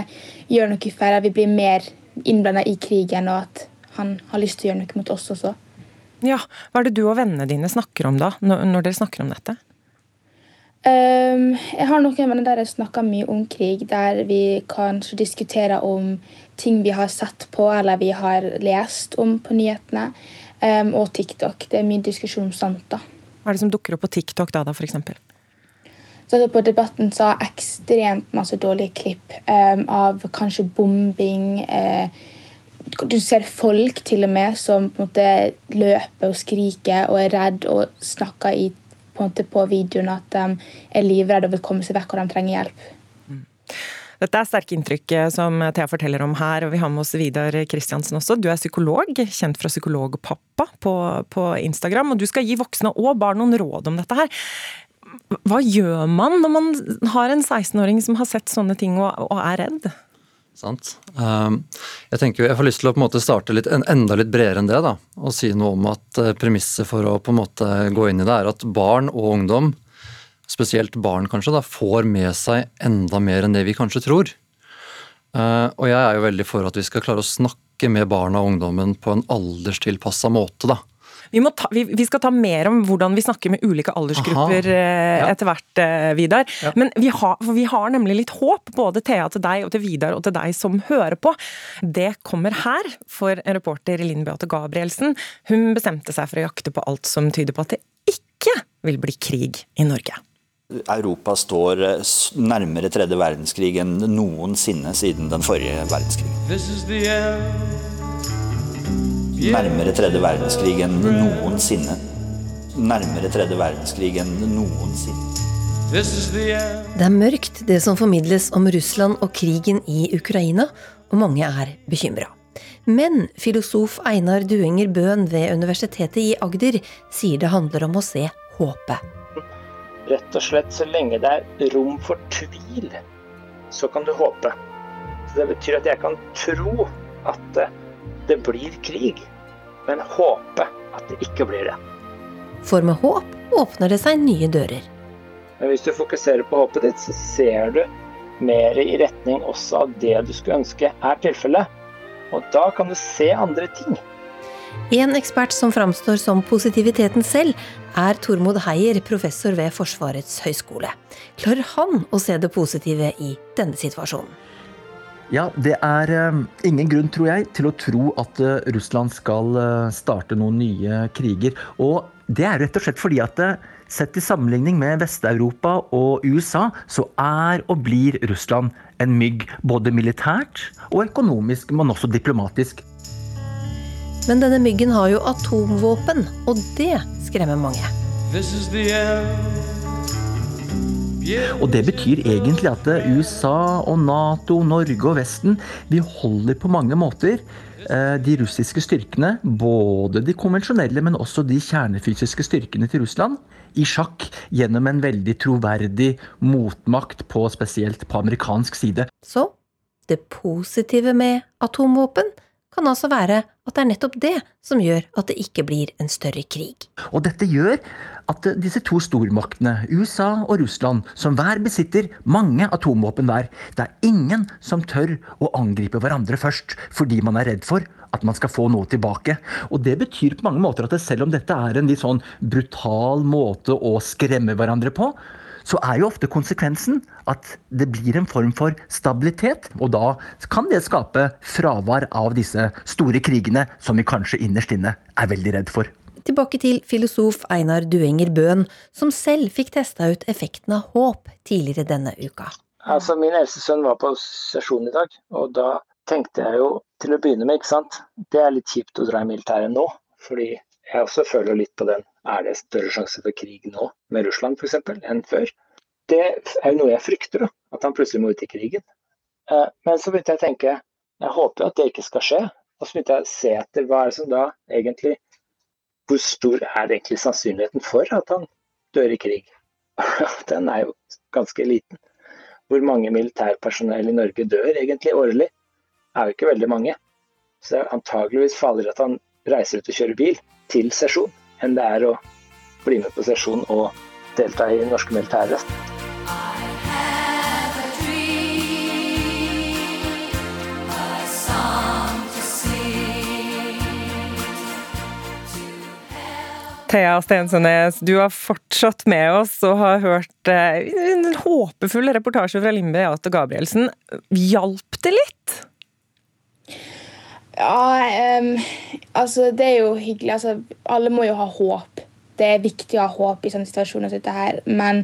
gjør noe feil. At vi blir mer innblanda i krigen, og at han har lyst til å gjøre noe mot oss også. Ja, Hva er det du og vennene dine snakker om da, når, dere snakker om dette? Um, jeg har noen venner der jeg snakker mye om krig, der vi kanskje diskuterer om ting vi har sett på eller vi har lest om på nyhetene, um, og TikTok. Det er mye diskusjon om sånt. da. Hva er det som dukker opp på TikTok da, da eksempel? Så på Debatten sa ekstremt masse dårlige klipp um, av kanskje bombing. Uh, du ser folk til og med som på en måte løper og skriker og er redd og snakker i, på, en måte på videoen at de er livredde og vil komme seg vekk og de trenger hjelp. Dette er sterke inntrykk eh, som Thea forteller om her, og vi har med oss Vidar Kristiansen også. Du er psykolog, kjent fra Psykologpappa på, på Instagram, og du skal gi voksne og barn noen råd om dette her. Hva gjør man når man har en 16-åring som har sett sånne ting og, og er redd? Sant. Um, jeg tenker jeg får lyst til å på en måte starte litt, enda litt bredere enn det. da, Og si noe om at eh, premisset for å på en måte gå inn i det er at barn og ungdom spesielt barn kanskje, da, får med seg enda mer enn det vi kanskje tror. Uh, og jeg er jo veldig for at vi skal klare å snakke med barna og ungdommen på en alderstilpassa måte, da. Vi, ta, vi, vi, skal ta mer om hvordan vi snakker med ulike aldersgrupper eh, ja. etter hvert, eh, Vidar. Ja. Men vi har, vi har, nemlig litt håp, både Thea til deg og til Vidar og til deg som hører på. Det kommer her, for reporter Linn Beate Gabrielsen. Hun bestemte seg for å jakte på alt som tyder på at det ikke vil bli krig i Norge. Europa står eh, nærmere tredje verdenskrig enn noensinne siden den forrige verdenskrig. Nærmere tredje verdenskrig enn noensinne. Nærmere tredje verdenskrig enn noensinne. Det er mørkt, det som formidles om Russland og krigen i Ukraina, og mange er bekymra. Men filosof Einar Duenger Bøhn ved Universitetet i Agder sier det handler om å se håpet. Rett og slett så lenge det er rom for tvil, så kan du håpe. Så Det betyr at jeg kan tro at det blir krig, men håpe at det ikke blir det. For med håp åpner det seg nye dører. Men hvis du fokuserer på håpet ditt, så ser du mer i retning også av det du skulle ønske er tilfellet. Og da kan du se andre ting. En ekspert som framstår som positiviteten selv, er Tormod Heier, professor ved Forsvarets høgskole. Klarer han å se det positive i denne situasjonen? Ja, det er uh, ingen grunn, tror jeg, til å tro at uh, Russland skal uh, starte noen nye kriger. Og det er rett og slett fordi at sett i sammenligning med Vest-Europa og USA, så er og blir Russland en mygg både militært og økonomisk, men også diplomatisk. Men denne myggen har jo atomvåpen, og det skremmer mange. Og det betyr egentlig at USA og Nato, Norge og Vesten, vi holder på mange måter eh, de russiske styrkene, både de konvensjonelle, men også de kjernefysiske styrkene til Russland, i sjakk gjennom en veldig troverdig motmakt på spesielt på amerikansk side. Så det positive med atomvåpen kan altså være at det er nettopp det som gjør at det ikke blir en større krig. Og dette gjør at disse to stormaktene, USA og Russland, som hver besitter mange atomvåpen hver, det er ingen som tør å angripe hverandre først, fordi man er redd for at man skal få noe tilbake. Og det betyr på mange måter at selv om dette er en litt sånn brutal måte å skremme hverandre på, så er jo ofte konsekvensen at det blir en form for stabilitet. Og da kan det skape fravær av disse store krigene som vi kanskje innerst inne er veldig redd for. Tilbake til filosof Einar Duenger Bøhn, som selv fikk testa ut effekten av håp tidligere denne uka. Altså, Min eldste sønn var på sesjon i dag, og da tenkte jeg jo til å begynne med, ikke sant Det er litt kjipt å dra i militæret nå, fordi jeg også føler litt på den. Er det større sjanse for krig nå med Russland f.eks. enn før? Det er jo noe jeg frykter, da, at han plutselig må ut i krigen. Eh, men så begynte jeg å tenke jeg håper at det ikke skal skje. Og så begynte jeg å se etter hva er det som da egentlig Hvor stor er egentlig sannsynligheten for at han dør i krig? Den er jo ganske liten. Hvor mange militærpersonell i Norge dør egentlig årlig? er jo ikke veldig mange. Så det er antageligvis farligere at han reiser ut og kjører bil til sesjon, enn det er å bli med på sesjon og delta i norske militære. Thea Stensønes, du har fortsatt med oss og har hørt eh, en håpefull reportasje fra Limbe Beate Gabrielsen. Hjalp det litt? Ja, um, altså det er jo hyggelig. Altså, alle må jo ha håp. Det er viktig å ha håp i sånne situasjoner som dette her. Men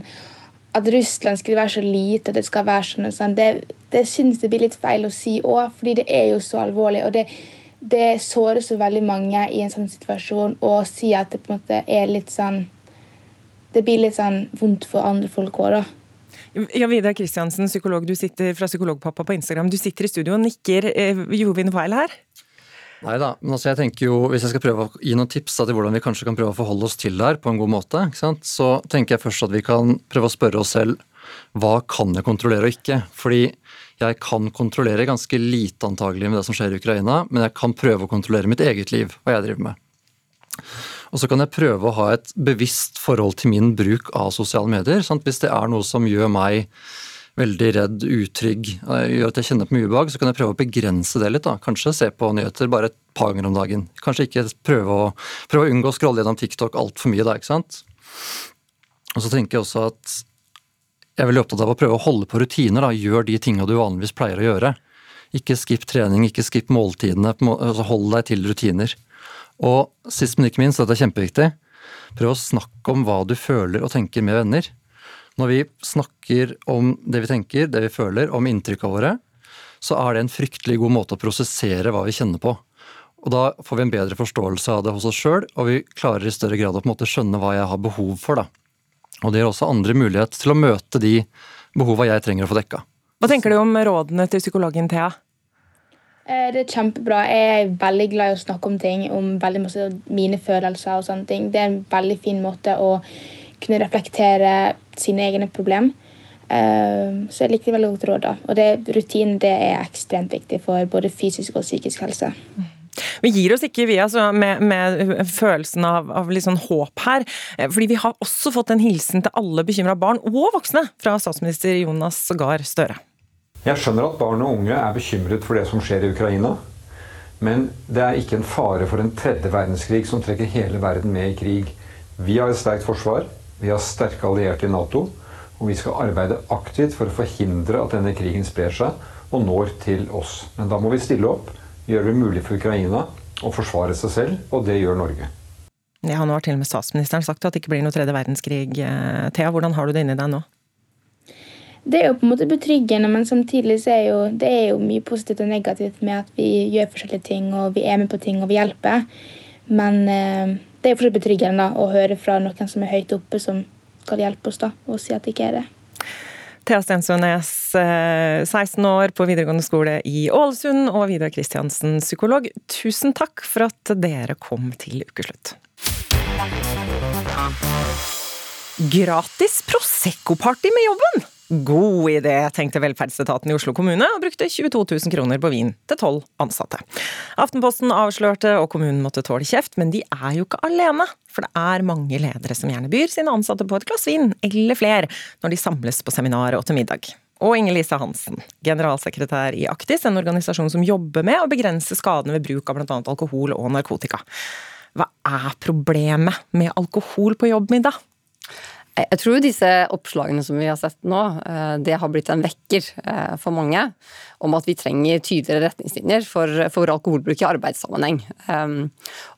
at Russland skulle være så lite, det skal være sånn, sånn det, det syns jeg blir litt feil å si òg, fordi det er jo så alvorlig. og det, det sårer så veldig mange i en sånn situasjon å si at det på en måte er litt sånn Det blir litt sånn vondt for andre folk òg, da. Ja, Vidar Kristiansen, psykolog, du sitter fra Psykologpappa på Instagram. Du sitter i studio og nikker. Eh, gjorde vi noe feil her? Nei da, men altså jeg tenker jo, hvis jeg skal prøve å gi noen tips da, til hvordan vi kanskje kan prøve å forholde oss til det her på en god måte, så tenker jeg først at vi kan prøve å spørre oss selv hva kan jeg kontrollere og ikke? Fordi jeg kan kontrollere ganske lite antagelig med det som skjer i Ukraina, men jeg kan prøve å kontrollere mitt eget liv, hva jeg driver med. Og så kan jeg prøve å ha et bevisst forhold til min bruk av sosiale medier. Sant? Hvis det er noe som gjør meg veldig redd, utrygg, gjør at jeg kjenner på mye ubehag, så kan jeg prøve å begrense det litt. da. Kanskje se på nyheter bare et par ganger om dagen. Kanskje ikke prøve å, prøve å unngå å scrolle gjennom TikTok altfor mye da, ikke sant. Og så tenker jeg også at jeg veldig opptatt av å prøve å holde på rutiner. da, Gjør de tinga du vanligvis pleier å gjøre. Ikke skipp trening, ikke skipp måltidene. altså Hold deg til rutiner. Og sist, men ikke minst, dette er kjempeviktig, prøv å snakke om hva du føler og tenker med venner. Når vi snakker om det vi tenker, det vi føler, om inntrykka våre, så er det en fryktelig god måte å prosessere hva vi kjenner på. Og Da får vi en bedre forståelse av det hos oss sjøl, og vi klarer i større grad å på en måte skjønne hva jeg har behov for. da. Og Det gir også andre mulighet til å møte de behova jeg trenger å få dekka. Hva tenker du om rådene til psykologen Thea? Eh, det er kjempebra. Jeg er veldig glad i å snakke om ting, om veldig masse mine følelser og sånne ting. Det er en veldig fin måte å kunne reflektere sine egne problem. Eh, så jeg likte veldig godt råd. da. Og det, rutin det er ekstremt viktig for både fysisk og psykisk helse. Vi gir oss ikke vi altså, med, med, følelsen av, av litt sånn håp her. Eh, fordi vi har også fått en hilsen til alle bekymra barn og voksne fra statsminister Jonas Gahr Støre. Jeg skjønner at barn og unge er bekymret for det som skjer i Ukraina. Men det er ikke en fare for en tredje verdenskrig som trekker hele verden med i krig. Vi har et sterkt forsvar. Vi har sterke allierte i Nato, og vi skal arbeide aktivt for å forhindre at denne krigen sprer seg og når til oss. Men da må vi stille opp, gjøre det mulig for Ukraina å forsvare seg selv, og det gjør Norge. Ja, Nå har til og med statsministeren sagt at det ikke blir noe tredje verdenskrig. Eh, Thea, hvordan har du det inni deg nå? Det er jo på en måte betryggende, men samtidig så er jo, det er jo mye positivt og negativt med at vi gjør forskjellige ting, og vi er med på ting, og vi hjelper. Men eh, det er fortsatt betryggende da, å høre fra noen som er høyt oppe, som skal hjelpe oss, da, og si at det ikke er det. Thea Stensønes, 16 eh, år på videregående skole i Ålesund, og Vidar Kristiansen, psykolog. Tusen takk for at dere kom til ukeslutt. Gratis Prosecco-party med jobben! God idé, tenkte velferdsetaten i Oslo kommune, og brukte 22 000 kroner på vin til tolv ansatte. Aftenposten avslørte, og kommunen måtte tåle kjeft, men de er jo ikke alene. For det er mange ledere som gjerne byr sine ansatte på et glass vin, eller flere, når de samles på seminaret og til middag. Og Inger-Lise Hansen, generalsekretær i Aktis, en organisasjon som jobber med å begrense skadene ved bruk av bl.a. alkohol og narkotika. Hva er problemet med alkohol på jobbmiddag? Jeg tror disse oppslagene som vi har sett nå, eh, det har blitt en vekker eh, for mange om at vi trenger tydeligere retningslinjer for, for alkoholbruk i arbeidssammenheng. Um,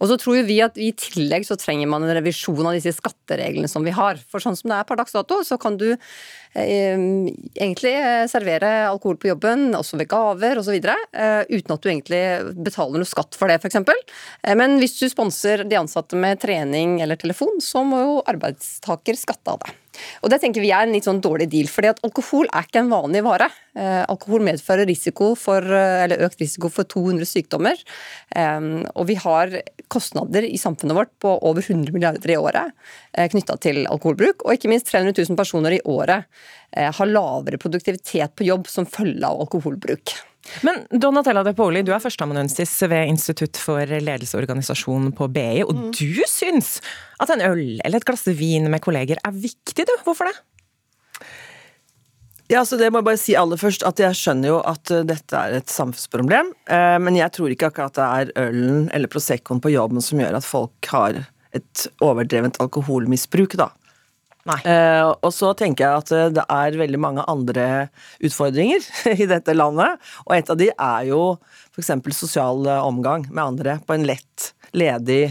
og så tror vi at i tillegg så trenger man en revisjon av disse skattereglene som vi har. For sånn som det er per dags dato, så kan du um, egentlig eh, servere alkohol på jobben, også ved gaver osv., uh, uten at du egentlig betaler noe skatt for det, f.eks. Uh, men hvis du sponser de ansatte med trening eller telefon, så må jo arbeidstaker skatte av det. Og Det tenker vi er en litt sånn dårlig deal, fordi at alkohol er ikke en vanlig vare. Eh, alkohol medfører risiko for, eller økt risiko for 200 sykdommer. Eh, og vi har kostnader i samfunnet vårt på over 100 milliarder i året eh, knytta til alkoholbruk. Og ikke minst 300 000 personer i året eh, har lavere produktivitet på jobb som følge av alkoholbruk. Men Donatella De Poli, du er førsteamanuensis ved Institutt for ledelseorganisasjon på BI, og mm. du syns at en øl eller et glass vin med kolleger er viktig, du. Hvorfor det? Ja, så det må jeg bare si aller først at Jeg skjønner jo at uh, dette er et samfunnsproblem, uh, men jeg tror ikke akkurat det er ølen eller Proseccoen på jobben som gjør at folk har et overdrevent alkoholmisbruk, da. Uh, og så tenker jeg at uh, det er veldig mange andre utfordringer i dette landet. Og et av de er jo f.eks. sosial uh, omgang med andre på en lett, ledig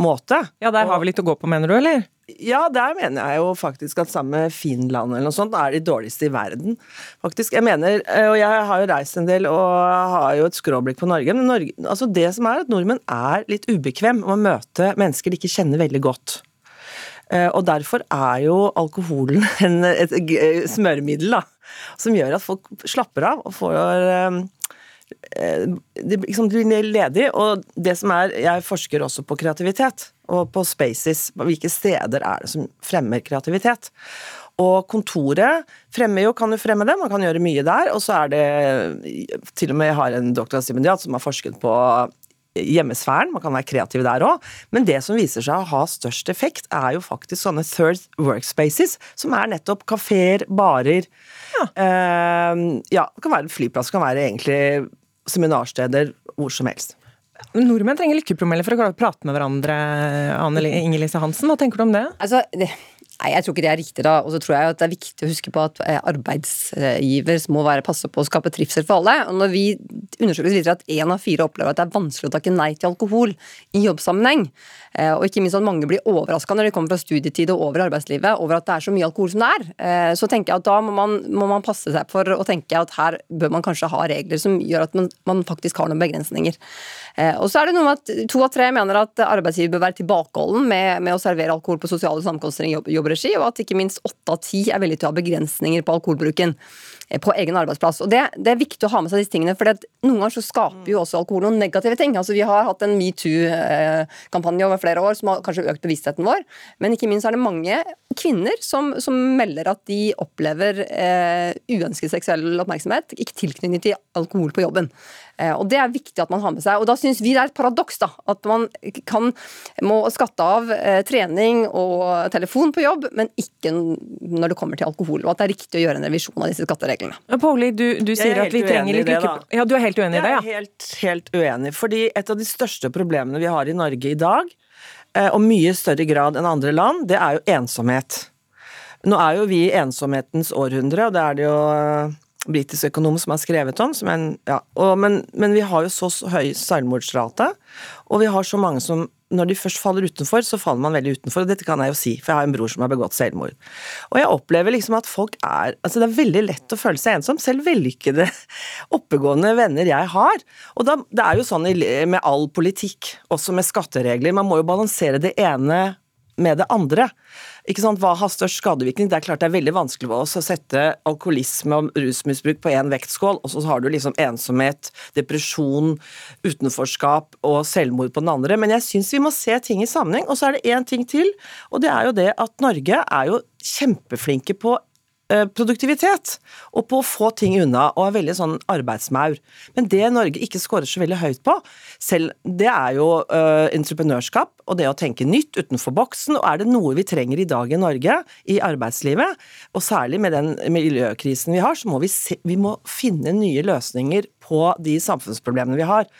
måte. Ja, der har vi litt å gå på, mener du, eller? Ja, der mener jeg jo faktisk at sammen med Finland eller noe sånt er de dårligste i verden. Faktisk, jeg mener, Og jeg har jo reist en del og har jo et skråblikk på Norge. Men Norge, altså det som er at nordmenn er litt ubekvem med å møte mennesker de ikke kjenner veldig godt. Eh, og derfor er jo alkoholen en, et smøremiddel da, som gjør at folk slapper av og får eh, de liksom blir ledig, og det som er Jeg forsker også på kreativitet, og på spaces. Hvilke steder er det som fremmer kreativitet? Og kontoret fremmer jo, kan jo fremme det, man kan gjøre mye der. Og så er det Til og med jeg har en doktorstipendiat som har forsket på hjemmesfæren, man kan være kreativ der òg. Men det som viser seg å ha størst effekt, er jo faktisk sånne third workspaces, som er nettopp kafeer, barer. Ja. Uh, ja, det kan være flyplass, det kan være egentlig seminarsteder, hvor som helst. Nordmenn trenger lykkepromille for å prate med hverandre, Anne Inger Lise Hansen. Hva tenker du om det? Altså, det Nei, jeg tror ikke det er riktig, da. Og så tror jeg at det er viktig å huske på at eh, arbeidsgiver må være passe på å skape trivsel for alle. Og når vi undersøkelser viser at én av fire opplever at det er vanskelig å takke nei til alkohol i jobbsammenheng, eh, og ikke minst at mange blir overraska når de kommer fra studietid og over arbeidslivet over at det er så mye alkohol som det er, eh, så tenker jeg at da må man, må man passe seg for å tenke at her bør man kanskje ha regler som gjør at man, man faktisk har noen begrensninger. Og så er det noe med at to av tre mener at arbeidsgiver bør være tilbakeholden med, med å servere alkohol på sosiale sammenkomster i jobb, jobb jobbregi, og at ikke minst åtte av ti er villige til å ha begrensninger på alkoholbruken på egen arbeidsplass. Og det, det, er viktig å ha med seg disse tingene, for noen ganger så skaper jo også alkohol noen negative ting. Altså Vi har hatt en metoo-kampanje over flere år som har kanskje økt bevisstheten vår, men ikke minst er det mange kvinner som, som melder at de opplever eh, uønsket seksuell oppmerksomhet, ikke tilknyttet til alkohol på jobben. Eh, og Det er viktig at man har med seg. Og Da syns vi det er et paradoks da, at man kan, må skatte av eh, trening og telefon på jobb, men ikke når det kommer til alkohol. Og at det er riktig å gjøre en revisjon av disse skattereglene. Pauli, du, du sier at vi trenger litt lykke... Ja, du er helt uenig i det, ja? Jeg er helt, helt uenig. Fordi et av de største problemene vi har i Norge i dag, eh, og mye større grad enn andre land, det er jo ensomhet. Nå er jo vi i ensomhetens århundre, og det er det jo britisk økonom som har skrevet om. En, ja, og, men, men, vi har jo så høy selvmordsrate, og vi har så mange som når de først faller utenfor, så faller man veldig utenfor. Og dette kan jeg jo si, for jeg har en bror som har begått selvmord. Og jeg opplever liksom at folk er Altså, det er veldig lett å føle seg ensom, selv vellykkede, oppegående venner jeg har. Og da, det er jo sånn med all politikk, også med skatteregler, man må jo balansere det ene med det andre. Ikke sant? Hva har størst skadevirkning? Det er klart det er veldig vanskelig å sette alkoholisme og rusmisbruk på én vektskål, og så har du liksom ensomhet, depresjon, utenforskap og selvmord på den andre. Men jeg syns vi må se ting i sammenheng. Og så er det én ting til, og det er jo det at Norge er jo kjempeflinke på produktivitet og på å få ting unna, og er veldig sånn arbeidsmaur. Men det Norge ikke scorer så veldig høyt på, selv, det er jo uh, entreprenørskap og det å tenke nytt utenfor boksen. Og er det noe vi trenger i dag i Norge, i arbeidslivet, og særlig med den miljøkrisen vi har, så må vi, se, vi må finne nye løsninger på de samfunnsproblemene vi har.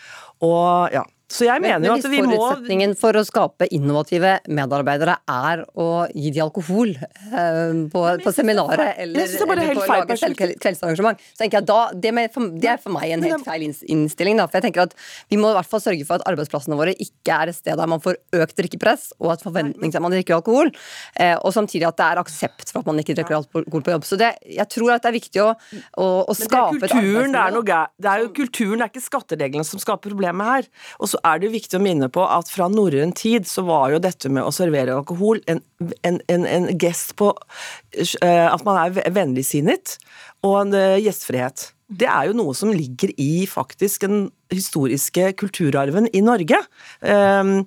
Og ja, så jeg mener jo at vi må Forutsetningen for å skape innovative medarbeidere er å gi de alkohol eh, på, på seminaret eller, eller på å lage et kveldsarrangement. Så tenker jeg da, det, for, det, er for meg en helt feil innstilling. Da, for jeg tenker at Vi må i hvert fall sørge for at arbeidsplassene våre ikke er et sted der man får økt drikkepress, og at forventningen til at man drikker alkohol, eh, og samtidig at det er aksept for at man ikke drikker alkohol på jobb. Så det, jeg tror at det er viktig å, å, å skape et arbeidsmiljø. Det er, noe, det er jo kulturen, det er ikke skattereglene som skaper problemet her. Og så er det viktig å minne på at fra norrøn tid så var jo dette med å servere alkohol en, en, en, en gest på uh, at man er vennligsinnet, og en uh, gjestfrihet. Det er jo noe som ligger i faktisk den historiske kulturarven i Norge. Um,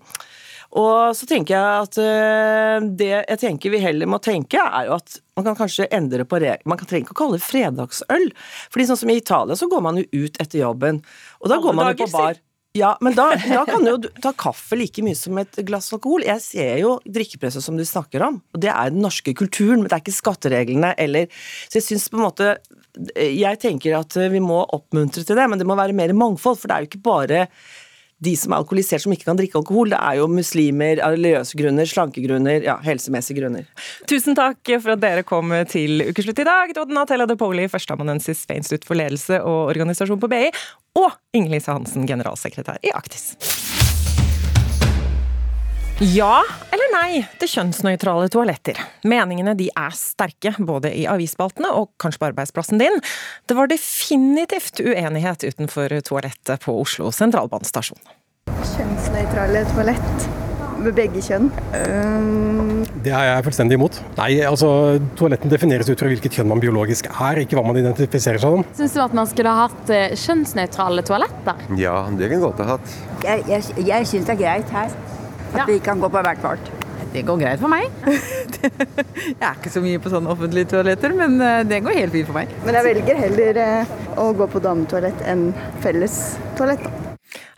og så tenker jeg at uh, det jeg tenker vi heller må tenke, er jo at man kan kanskje endre på regler. Man trenger ikke å kalle det fredagsøl. Fordi sånn som i Italia så går man jo ut etter jobben, og da Alle går man jo på bar. Ja, men da, da, kan du jo ta kaffe like mye som et glass alkohol. Jeg ser jo drikkepresset som du snakker om, og det er den norske kulturen, men det er ikke skattereglene eller Så jeg syns på en måte Jeg tenker at vi må oppmuntre til det, men det må være mer mangfold, for det er jo ikke bare de som er alkoholisert som ikke kan drikke alkohol. Det er jo muslimer, religiøse grunner, slankegrunner, ja, helsemessige grunner. Tusen takk for at dere kom til Ukeslutt i dag. Natella De Poli, førsteamanuensis ved Institutt for ledelse og organisasjon på BI, og Inger-Lise Hansen, generalsekretær i Aktis. Ja eller nei til kjønnsnøytrale toaletter? Meningene de er sterke, både i avisspaltene og kanskje på arbeidsplassen din. Det var definitivt uenighet utenfor toalettet på Oslo sentralbanestasjon. Kjønnsnøytrale toalett. med begge kjønn? Det er jeg fullstendig imot. Nei, altså Toaletten defineres ut fra hvilket kjønn man biologisk er, ikke hva man identifiserer seg som. Syns du at man skulle ha hatt eh, kjønnsnøytrale toaletter? Ja, det kan godt ha hatt. Jeg, jeg, jeg syns det er greit her. At vi kan gå på hvert vårt. Det går greit for meg. jeg er ikke så mye på sånne offentlige toaletter, men eh, det går helt fint for meg. Men jeg velger heller eh, å gå på dametoalett enn felles toalett. da.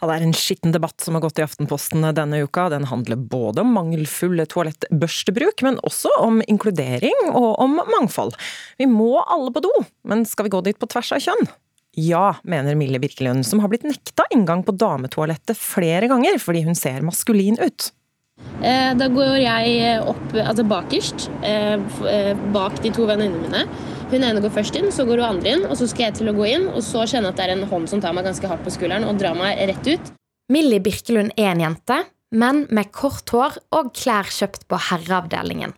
Ja, det er en skitten debatt som har gått i Aftenposten denne uka. Den handler både om mangelfull toalettbørstebruk, men også om inkludering og om mangfold. Vi må alle på do, men skal vi gå dit på tvers av kjønn? Ja, mener Mille Birkelund, som har blitt nekta inngang på dametoalettet flere ganger fordi hun ser maskulin ut. Eh, Da går jeg opp altså bakerst, eh, eh, bak de to venninnene mine. Hun ene går først inn, så går hun andre inn, og så skal jeg til å gå inn. Og så kjenner jeg at det er en hånd som tar meg ganske hardt på skulderen og drar meg rett ut. Millie Birkelund er en jente, men med kort hår og klær kjøpt på herreavdelingen.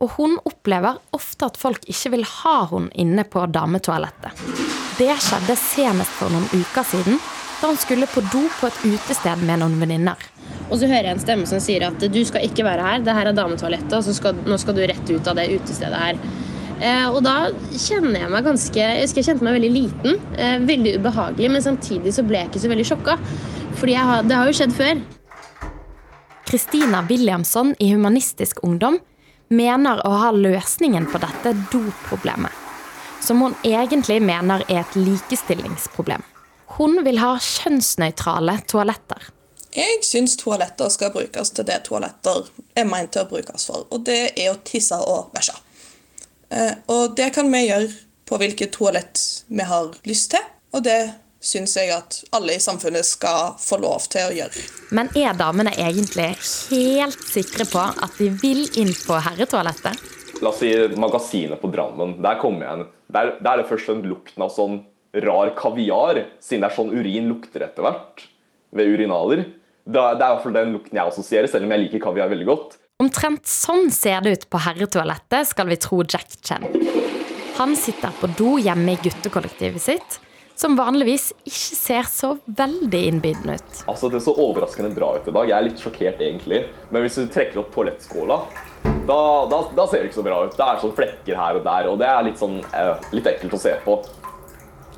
Og hun opplever ofte at folk ikke vil ha henne inne på dametoalettet. Det skjedde senest for noen uker siden, da hun skulle på do på et utested med noen venninner. Og så hører jeg en stemme som sier at du skal ikke være her, det her er dametoalettet, og så skal, nå skal du rett ut av det utestedet her. Eh, og da kjenner jeg meg ganske Jeg husker jeg kjente meg veldig liten. Eh, veldig ubehagelig, men samtidig så ble jeg ikke så veldig sjokka. Fordi jeg har, det har jo skjedd før. Kristina Williamson i Humanistisk Ungdom mener å ha løsningen på dette doproblemet, som hun egentlig mener er et likestillingsproblem. Hun vil ha kjønnsnøytrale toaletter. Jeg syns toaletter skal brukes til det toaletter er ment til å brukes for, og det er å tisse og bæsje. Eh, Og det kan vi gjøre på hvilket toalett vi har lyst til, og det syns jeg at alle i samfunnet skal få lov til å gjøre. Men er damene egentlig helt sikre på at de vil inn på herretoalettet? La oss si magasinet på Drammen. Der kommer jeg inn. Der, der er det først den lukten av sånn rar kaviar, siden det er sånn urin lukter etter hvert ved urinaler. Det er i hvert fall den lukten jeg assosierer, selv om jeg liker kaviar veldig godt. Omtrent sånn ser det ut på herretoalettet, skal vi tro Jack Chen. Han sitter på do hjemme i guttekollektivet sitt, som vanligvis ikke ser så veldig innbydende ut. Altså, Det så overraskende bra ut i dag. Jeg er litt sjokkert, egentlig. Men hvis du trekker opp toalettskåla, da, da, da ser det ikke så bra ut. Det er sånn flekker her og der, og det er litt sånn eh, litt ekkelt å se på.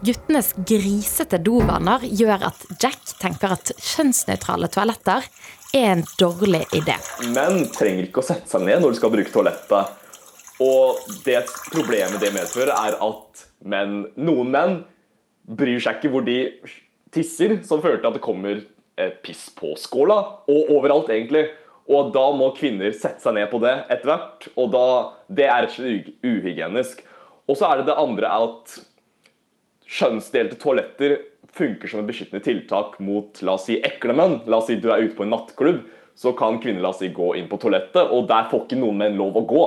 Guttenes grisete dovaner gjør at Jack tenker at kjønnsnøytrale toaletter er en dårlig idé. Menn trenger ikke å sette seg ned når de skal bruke toalettet. Og det problemet det medfører, er at menn, noen menn bryr seg ikke hvor de tisser, som fører til at det kommer piss på skåla, og overalt egentlig. Og da må kvinner sette seg ned på det etter hvert, og da, det er rett og slett uhygienisk. Og så er det det andre at kjønnsdelte toaletter funker som et beskyttende tiltak mot la oss si, ekle menn. La oss si du er ute på en nattklubb, så kan kvinner la oss si, gå inn på toalettet, og der får ikke noen menn lov å gå.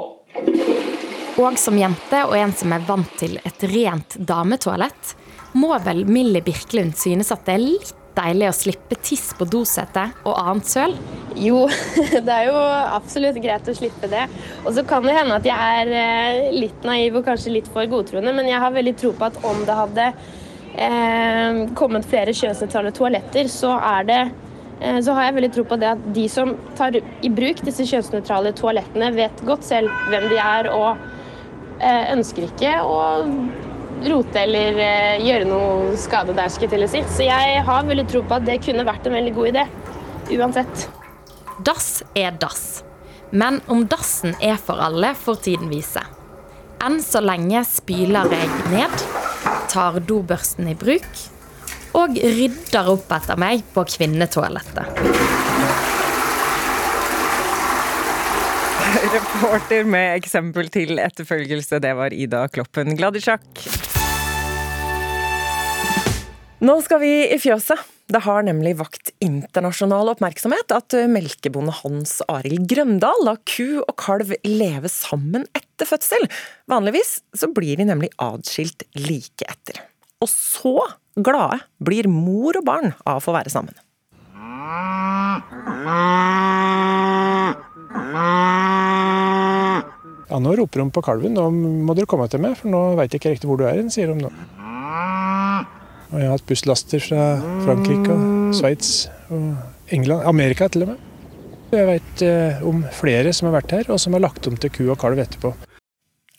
Og som jente og en som er vant til et rent dametoalett, må vel Millie Birkelund synes at det er litt deilig å slippe tiss på dosetet og annet søl? Jo, det er jo absolutt greit å slippe det. Og så kan det hende at jeg er eh, litt naiv og kanskje litt for godtroende, men jeg har veldig tro på at om det hadde eh, kommet flere kjønnsnøytrale toaletter, så er det eh, så har jeg veldig tro på det at de som tar i bruk disse kjønnsnøytrale toalettene, vet godt selv hvem de er og eh, ønsker ikke å rote eller eh, gjøre noe skade der, skal til å si. Så jeg har veldig tro på at det kunne vært en veldig god idé. Uansett. Dass er dass. Men om dassen er for alle, får tiden vise. Enn så lenge spyler jeg ned, tar dobørsten i bruk og rydder opp etter meg på kvinnetoalettet. Reporter med eksempel til etterfølgelse, det var Ida Kloppen Gladisjak. Nå skal vi i fjøset. Det har nemlig vakt internasjonal oppmerksomhet at melkebonde Hans Arild Grøndal lar ku og kalv leve sammen etter fødsel. Vanligvis så blir de nemlig adskilt like etter. Og så glade blir mor og barn av å få være sammen. Ja, Nå roper de på kalven. Nå må dere komme til meg, for nå veit jeg ikke riktig hvor du er hen, sier de nå. Og jeg har hatt busslaster fra Frankrike og Sveits og England. Amerika til og med. Jeg vet om flere som har vært her, og som har lagt om til ku og kalv etterpå.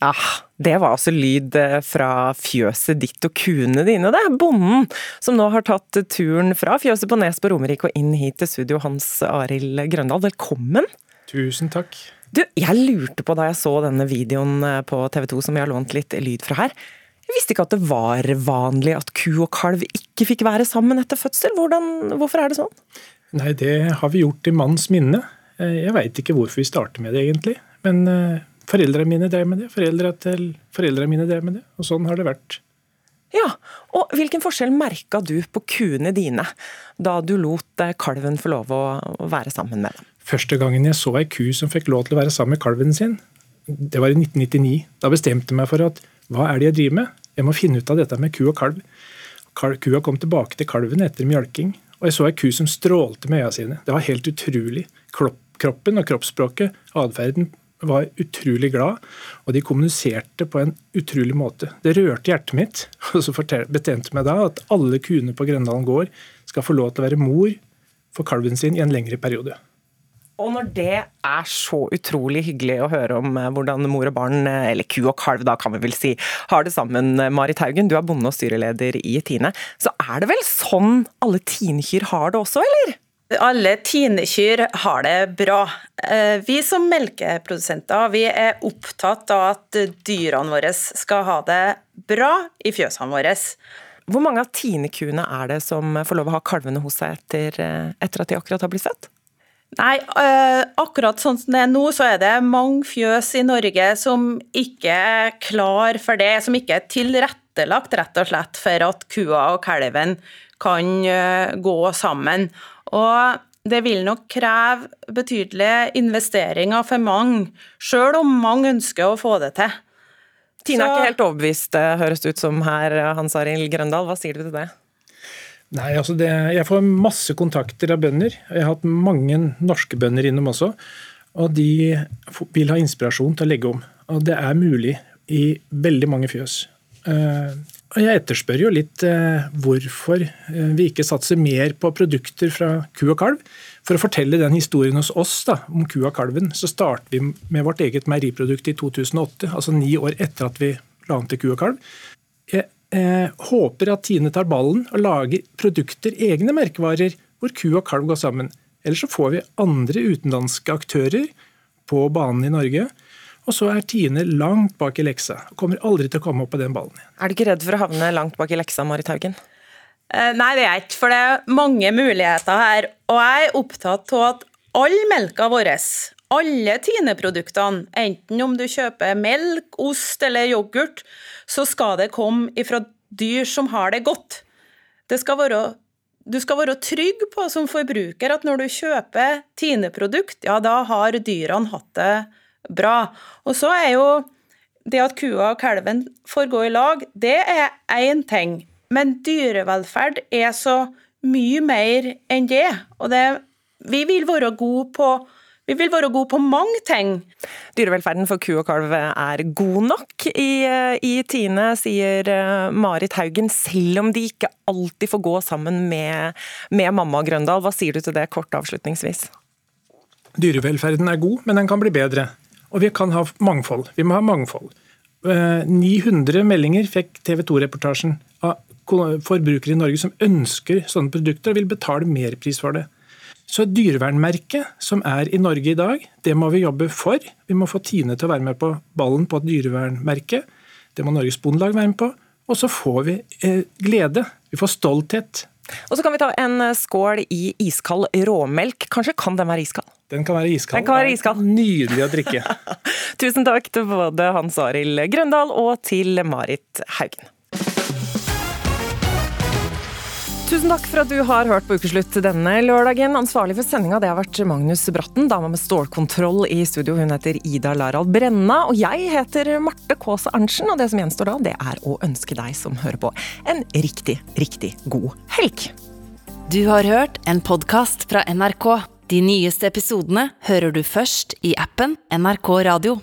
Ah, det var altså lyd fra fjøset ditt og kuene dine, det. Bonden som nå har tatt turen fra fjøset på Nes på Romerike og inn hit til studio. Hans Arild Grøndal, velkommen. Tusen takk. Du, jeg lurte på da jeg så denne videoen på TV 2 som vi har lånt litt lyd fra her. Jeg visste ikke at det var vanlig at ku og kalv ikke fikk være sammen etter fødsel. Hvordan, hvorfor er det sånn? Nei, det har vi gjort i manns minne. Jeg veit ikke hvorfor vi starter med det, egentlig. Men foreldrene mine drev med det, foreldra til foreldrene mine drev med det. Og sånn har det vært. Ja, og hvilken forskjell merka du på kuene dine da du lot kalven få lov å være sammen med dem? Første gangen jeg så ei ku som fikk lov til å være sammen med kalven sin, det var i 1999. Da bestemte jeg meg for at hva er det jeg driver med? Jeg må finne ut av dette med ku og kalv. Kua kom tilbake til kalven etter mjølking, og jeg så ei ku som strålte med øya sine. Det var helt utrolig. Kroppen og kroppsspråket, atferden, var utrolig glad, og de kommuniserte på en utrolig måte. Det rørte hjertet mitt, og så betjente meg da at alle kuene på Grøndalen gård skal få lov til å være mor for kalven sin i en lengre periode. Og når det er så utrolig hyggelig å høre om eh, hvordan mor og barn, eh, eller ku og kalv da kan vi vel si, har det sammen, eh, Marit Haugen, du er bonde og styreleder i Tine, så er det vel sånn alle tinekyr har det også, eller? Alle tinekyr har det bra. Vi som melkeprodusenter vi er opptatt av at dyrene våre skal ha det bra i fjøsene våre. Hvor mange av tinekuene er det som får lov å ha kalvene hos seg etter, etter at de akkurat har blitt født? Nei, akkurat sånn som det er nå, så er det mange fjøs i Norge som ikke er klar for det. Som ikke er tilrettelagt rett og slett for at kua og kalven kan gå sammen. Og det vil nok kreve betydelige investeringer for mange, sjøl om mange ønsker å få det til. Tina er ikke helt overbevist, høres det ut som her, Hans Arild Grøndal. Hva sier du til det? Nei, altså det, Jeg får masse kontakter av bønder. Jeg har hatt mange norske bønder innom også. Og de vil ha inspirasjon til å legge om. Og det er mulig i veldig mange fjøs. Jeg etterspør jo litt hvorfor vi ikke satser mer på produkter fra ku og kalv. For å fortelle den historien hos oss da, om kua og kalven, så startet vi med vårt eget meieriprodukt i 2008. Altså ni år etter at vi la an til ku og kalv. Jeg eh, håper at Tine tar ballen og lager produkter, egne merkevarer, hvor ku og kalv går sammen. Ellers så får vi andre utenlandske aktører på banen i Norge. Og så er Tine langt bak i leksa. og Kommer aldri til å komme opp på den ballen igjen. Er du ikke redd for å havne langt bak i leksa, Marit Haugen? Nei, det er ikke, for det er mange muligheter her. Og jeg er opptatt av at all melka vår, alle Tine-produktene, enten om du kjøper melk, ost eller yoghurt, så skal det komme ifra dyr som har det godt. Det skal være, du skal være trygg på som forbruker at når du kjøper Tine-produkt, ja, da har dyrene hatt det bra. Og så er jo det at kua og kalven får gå i lag, det er én ting. Men dyrevelferd er så mye mer enn det. Og det, vi vil være gode på vi vil være gode på mange ting. Dyrevelferden for ku og kalv er god nok i, i Tine, sier Marit Haugen, selv om de ikke alltid får gå sammen med, med mamma Grøndal. Hva sier du til det kort avslutningsvis? Dyrevelferden er god, men den kan bli bedre. Og vi kan ha mangfold. Vi må ha mangfold. 900 meldinger fikk TV 2-reportasjen av forbrukere i Norge som ønsker sånne produkter og vil betale merpris for det. Så dyrevernmerket som er i Norge i dag, det må vi jobbe for. Vi må få Tine til å være med på ballen på et dyrevernmerke. Det må Norges Bondelag være med på. Og så får vi eh, glede. Vi får stolthet. Og så kan vi ta en skål i iskald råmelk. Kanskje kan den være iskald? Den kan være iskald. Den kan være iskald. Nydelig å drikke. Tusen takk til både Hans Arild Grøndal og til Marit Haugen. Tusen takk for at du har hørt på Ukeslutt denne lørdagen. Ansvarlig for sendinga har vært Magnus Bratten, dama med stålkontroll i studio. Hun heter Ida Larald Brenna, og jeg heter Marte Kaase Arntzen. Og det som gjenstår da, det er å ønske deg som hører på, en riktig, riktig god helg. Du har hørt en podkast fra NRK. De nyeste episodene hører du først i appen NRK Radio.